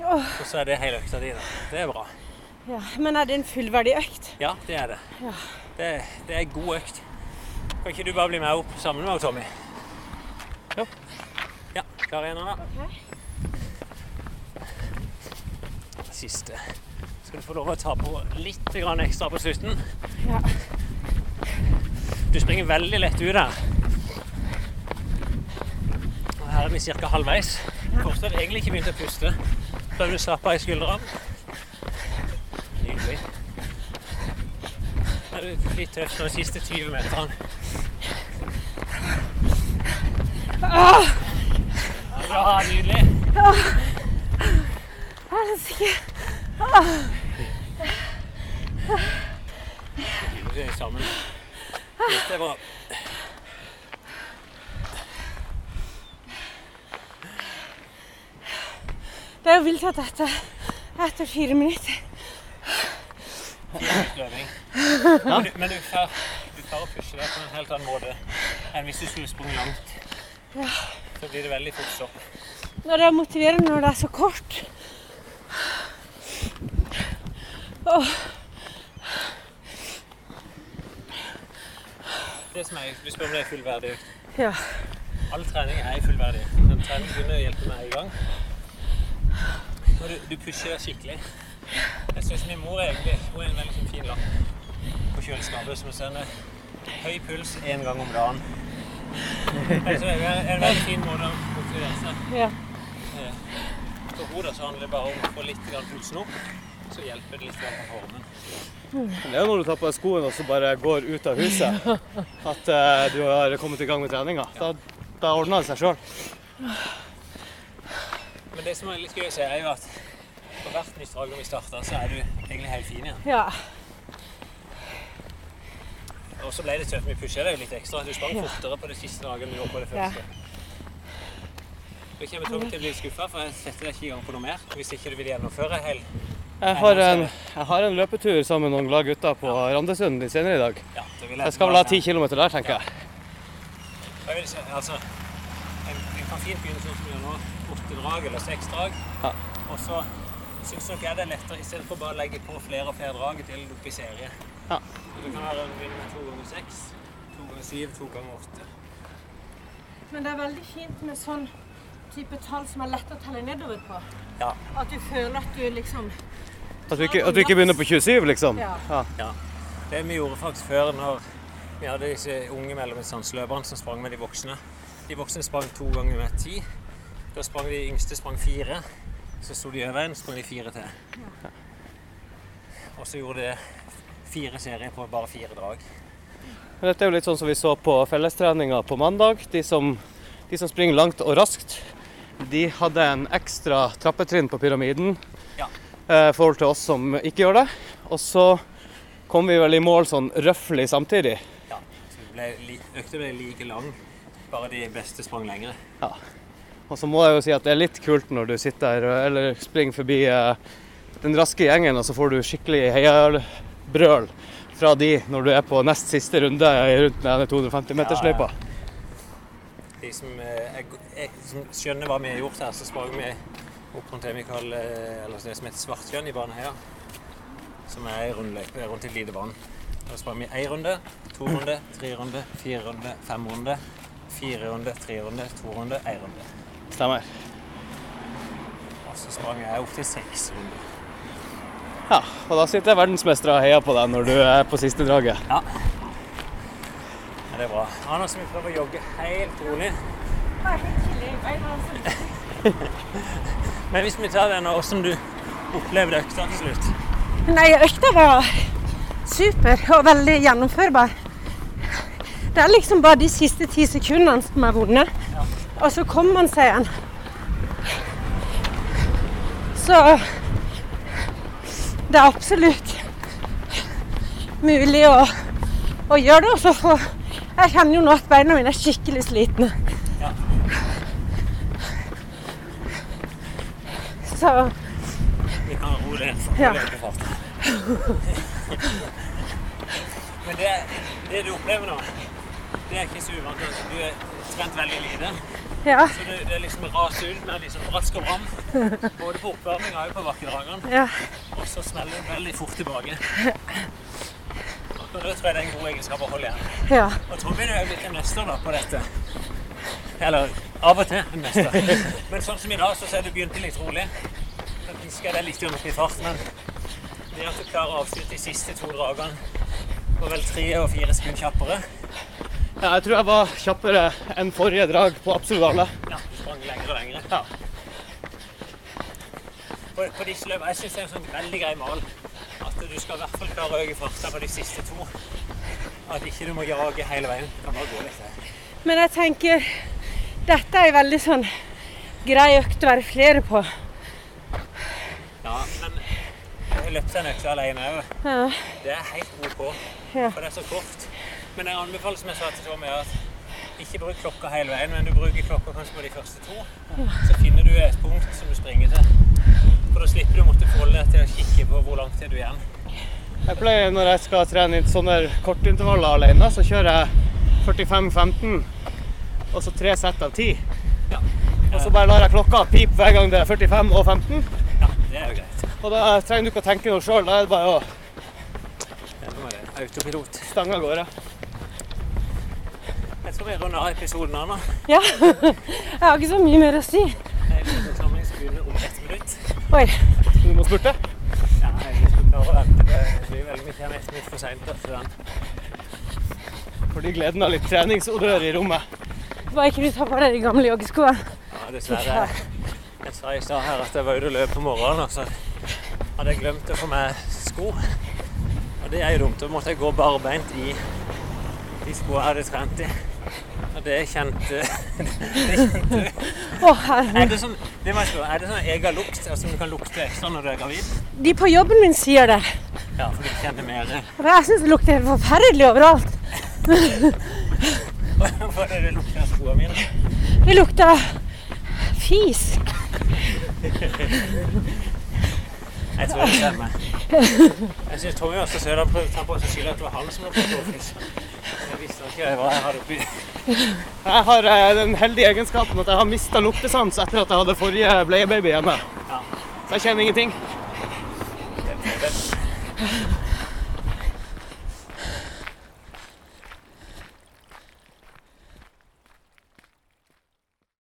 [SPEAKER 2] Åh,
[SPEAKER 1] og så er det hele økta di. Det er bra.
[SPEAKER 2] Ja. Men er det en fullverdig økt?
[SPEAKER 1] Ja, det er det.
[SPEAKER 2] Ja.
[SPEAKER 1] Det, det er god økt. Kan ikke du bare bli med opp sammen med Tommy? Jo. Ja, klar igjen, Anna? Siste. Skal du få lov å ta på litt ekstra på slutten.
[SPEAKER 2] Ja.
[SPEAKER 1] Du springer veldig lett ut her. Og her er vi ca. halvveis. Fortsatt egentlig ikke begynt å puste. Da å du slappa i skuldrene. Nydelig. Er du litt tøff de siste 20 meterne. Bra, nydelig.
[SPEAKER 2] Helsike.
[SPEAKER 1] Vi er sammen. Dette er bra.
[SPEAKER 2] Det er jo vilt at dette er etter fire minutter.
[SPEAKER 1] Løping. Men, du, men du, klarer å pushe det på en helt annen måte enn hvis du skulle sprunget langt. Så blir det veldig fort stopp.
[SPEAKER 2] Når det er motiverende når det er så kort. Åh,
[SPEAKER 1] Det som er, du spør om det er fullverdig økt.
[SPEAKER 2] ja.
[SPEAKER 1] All trening er fullverdig. Den treningen begynner å hjelpe meg i gang. Når du, du pusher skikkelig. Jeg syns min mor egentlig hun er en veldig fin lapp på kjøleskapet som sender høy puls én gang om dagen. Altså, det er en veldig fin måte å motivere seg.
[SPEAKER 2] ja.
[SPEAKER 1] For hodet så handler det bare om å få litt pulsen opp, så hjelper det litt på formen.
[SPEAKER 3] Det er jo når du tar på deg skoene og så bare går ut av huset, at eh, du har kommet i gang med treninga. Da, da ordner det seg sjøl.
[SPEAKER 1] Men det som er litt gøy å se, er jo at på hvert nytt drag når vi starter, så er du egentlig helt fin igjen.
[SPEAKER 2] ja.
[SPEAKER 1] Og så ble det tøft. Vi pusha deg litt ekstra. Du sprang fortere på det siste draget enn du gjorde på det første. Du kommer Tom til å bli skuffa, for jeg setter deg ikke i gang på noe mer. Hvis ikke du vil gjennomføre hel
[SPEAKER 3] Jeg har en, jeg har en løpetur sammen med noen glade gutter på Randesund litt senere i dag.
[SPEAKER 1] Ja, det vil
[SPEAKER 3] Jeg skal vel ha ti kilometer der, tenker jeg.
[SPEAKER 1] Jeg vil si, altså, en, en kan fint begynne sånn som vi gjør nå. Åtte drag eller seks drag.
[SPEAKER 3] Ja.
[SPEAKER 1] Og så syns nok jeg det er lettere istedenfor bare å legge på flere og flere drag til opp i serie.
[SPEAKER 3] Ja.
[SPEAKER 1] Så Det kan være en begynne med to ganger seks, to ganger syv, to ganger åtte.
[SPEAKER 2] Men det er veldig fint med sånn type tall som er lett å telle nedover på.
[SPEAKER 1] Ja.
[SPEAKER 2] At du føler at du liksom
[SPEAKER 3] At du ikke, at du ikke begynner på 27, liksom.
[SPEAKER 2] Ja.
[SPEAKER 1] Ja. Det vi gjorde faktisk før, når vi hadde disse unge mellomdistanseløperne som sprang med de voksne. De voksne sprang to ganger med ti. Da sprang de yngste sprang fire. Så sto de over en, sprang de fire til. Og så gjorde de fire serier på bare fire drag.
[SPEAKER 3] Dette er jo litt sånn som vi så på fellestreninga på mandag. De som, de som springer langt og raskt, de hadde en ekstra trappetrinn på pyramiden
[SPEAKER 1] Ja.
[SPEAKER 3] eh, i forhold til oss som ikke gjør det. Og så kom vi vel i mål sånn røftlig samtidig.
[SPEAKER 1] Ja. Så ble, økta ble like lang, bare de beste sprang lengre.
[SPEAKER 3] Og så må jeg jo si at det er litt kult når du sitter her eller springer forbi eh, den raske gjengen, og så får du skikkelig heiabrøl fra de når du er på nest siste runde rundt denne 250-metersløypa.
[SPEAKER 1] De som, eh, er, er, som skjønner hva vi har gjort her, så sprang vi opp rundt det vi kaller eh, eller det som heter Svartjønn i Baneheia. Som er ei rundløype rundt et lite vann. Da sprang vi én runde, to runde, tre runde, fire runde, fem runde. Fire runde, tre runde, to runde, én runde.
[SPEAKER 3] Stemmer.
[SPEAKER 1] Og så sprang jeg opp til seks runder.
[SPEAKER 3] Ja, og da sitter verdensmestere og heier på deg når du er på siste draget.
[SPEAKER 1] Ja. ja det er bra. Anders, vi prøve å jogge helt rolig. Men hvis vi tar den, hvordan du opplevde økta til slutt?
[SPEAKER 2] Nei, økta var super og veldig gjennomførbar. Det er liksom bare de siste ti sekundene som er vonde. Og så kommer man seg igjen. Så det er absolutt mulig å, å gjøre det. Også, for Jeg kjenner jo nå at beina mine er skikkelig slitne.
[SPEAKER 1] Ja.
[SPEAKER 2] Så
[SPEAKER 1] Vi kan roe det
[SPEAKER 2] Ja.
[SPEAKER 1] Men det, det du opplever nå, det er ikke så uvant. Du er trent veldig lite.
[SPEAKER 2] Ja.
[SPEAKER 1] Så det, det er liksom ras ut med liksom rask og bram. Både på oppvarminga og på bakkedragene.
[SPEAKER 2] ja.
[SPEAKER 1] Og så smeller det veldig fort tilbake. Og det tror jeg det er en god egenskap å holde igjen.
[SPEAKER 2] ja.
[SPEAKER 1] Og Tommy er jo blitt en mester da på dette. Eller av og til en mester. Men sånn som i dag, så er det begynte litt rolig. Jeg ønsker er litt i fart, men det at du klarer å avslutte de siste to dragene på vel tre og fire sekunder kjappere
[SPEAKER 3] Ja, jeg tror jeg var kjappere enn forrige drag på absolutt alle.
[SPEAKER 1] Ja, du sprang lenger og lenger.
[SPEAKER 3] Ja.
[SPEAKER 1] På, på disse løpene, jeg synes det er en sånn veldig grei mal. At du skal i hvert fall klare å øke farta på de siste to. At ikke du må jage hele veien. Du kan bare gå litt.
[SPEAKER 2] Men jeg tenker Dette er en veldig sånn grei økt å være flere på.
[SPEAKER 1] Ja, men jeg løpte en økt alene òg.
[SPEAKER 2] Ja.
[SPEAKER 1] Det er helt OK, for det er så kort. Men jeg anbefaler, som jeg sa til Tommy, at ikke bruk klokka hele veien, men du bruker klokka kanskje på de første to. Så finner du et punkt som du springer til. For da slipper du å måtte forholde deg til å kikke på hvor lang tid du er igjen.
[SPEAKER 3] Jeg pleier når jeg skal trene i sånne kortintervaller alene, så kjører jeg 45-15, og så tre sett av 10.
[SPEAKER 1] Ja.
[SPEAKER 3] Og så bare lar jeg klokka pipe hver gang det er 45 og 15.
[SPEAKER 1] ja, det er jo greit.
[SPEAKER 3] Og da trenger du ikke å tenke noe sjøl, da er det bare å
[SPEAKER 1] Det er det. Autopilot.
[SPEAKER 3] stange av gårde.
[SPEAKER 1] Jeg vi runder av episoden her nå.
[SPEAKER 2] ja. [laughs] Jeg har ikke så mye mer å si.
[SPEAKER 1] Jeg skal begynne om ett minutt.
[SPEAKER 2] Oi.
[SPEAKER 3] Du må spurte.
[SPEAKER 1] Ja, jeg skal klare å vente. Det blir veldig mye ett minutt for seint etter den.
[SPEAKER 3] Fordi gleden av litt treningsodør i rommet.
[SPEAKER 2] Bare ikke du tar på deg de gamle joggeskoene.
[SPEAKER 1] Ja, dessverre. Jeg sa i stad her at jeg var ute og løp på morgenen, og så hadde jeg glemt å få med sko. Og det er jo dumt. Da måtte jeg gå barbeint i de skoene jeg hadde trent i. Det kjente [laughs] det
[SPEAKER 2] oh,
[SPEAKER 1] Er det sånn det spørre, er det sånn egen lukt altså, du kan lukte ekstra når du er gravid?
[SPEAKER 2] De på jobben min sier det.
[SPEAKER 1] Ja, for du kjenner mer
[SPEAKER 2] det. jeg syns det lukter helt forferdelig overalt. [laughs]
[SPEAKER 1] Hva er det det lukter av skoene mine?
[SPEAKER 2] Det lukter fis.
[SPEAKER 1] Jeg tror det stemmer. Jeg syns Tommy også ser det Han prøvde å ta på seg skylda at det var han som lukta blåfis. Jeg visste ikke hva jeg har oppi.
[SPEAKER 3] Jeg har den heldige egenskapen at jeg har mista luktesans etter at jeg hadde forrige bleiebaby hjemme. Så jeg kjenner ingenting.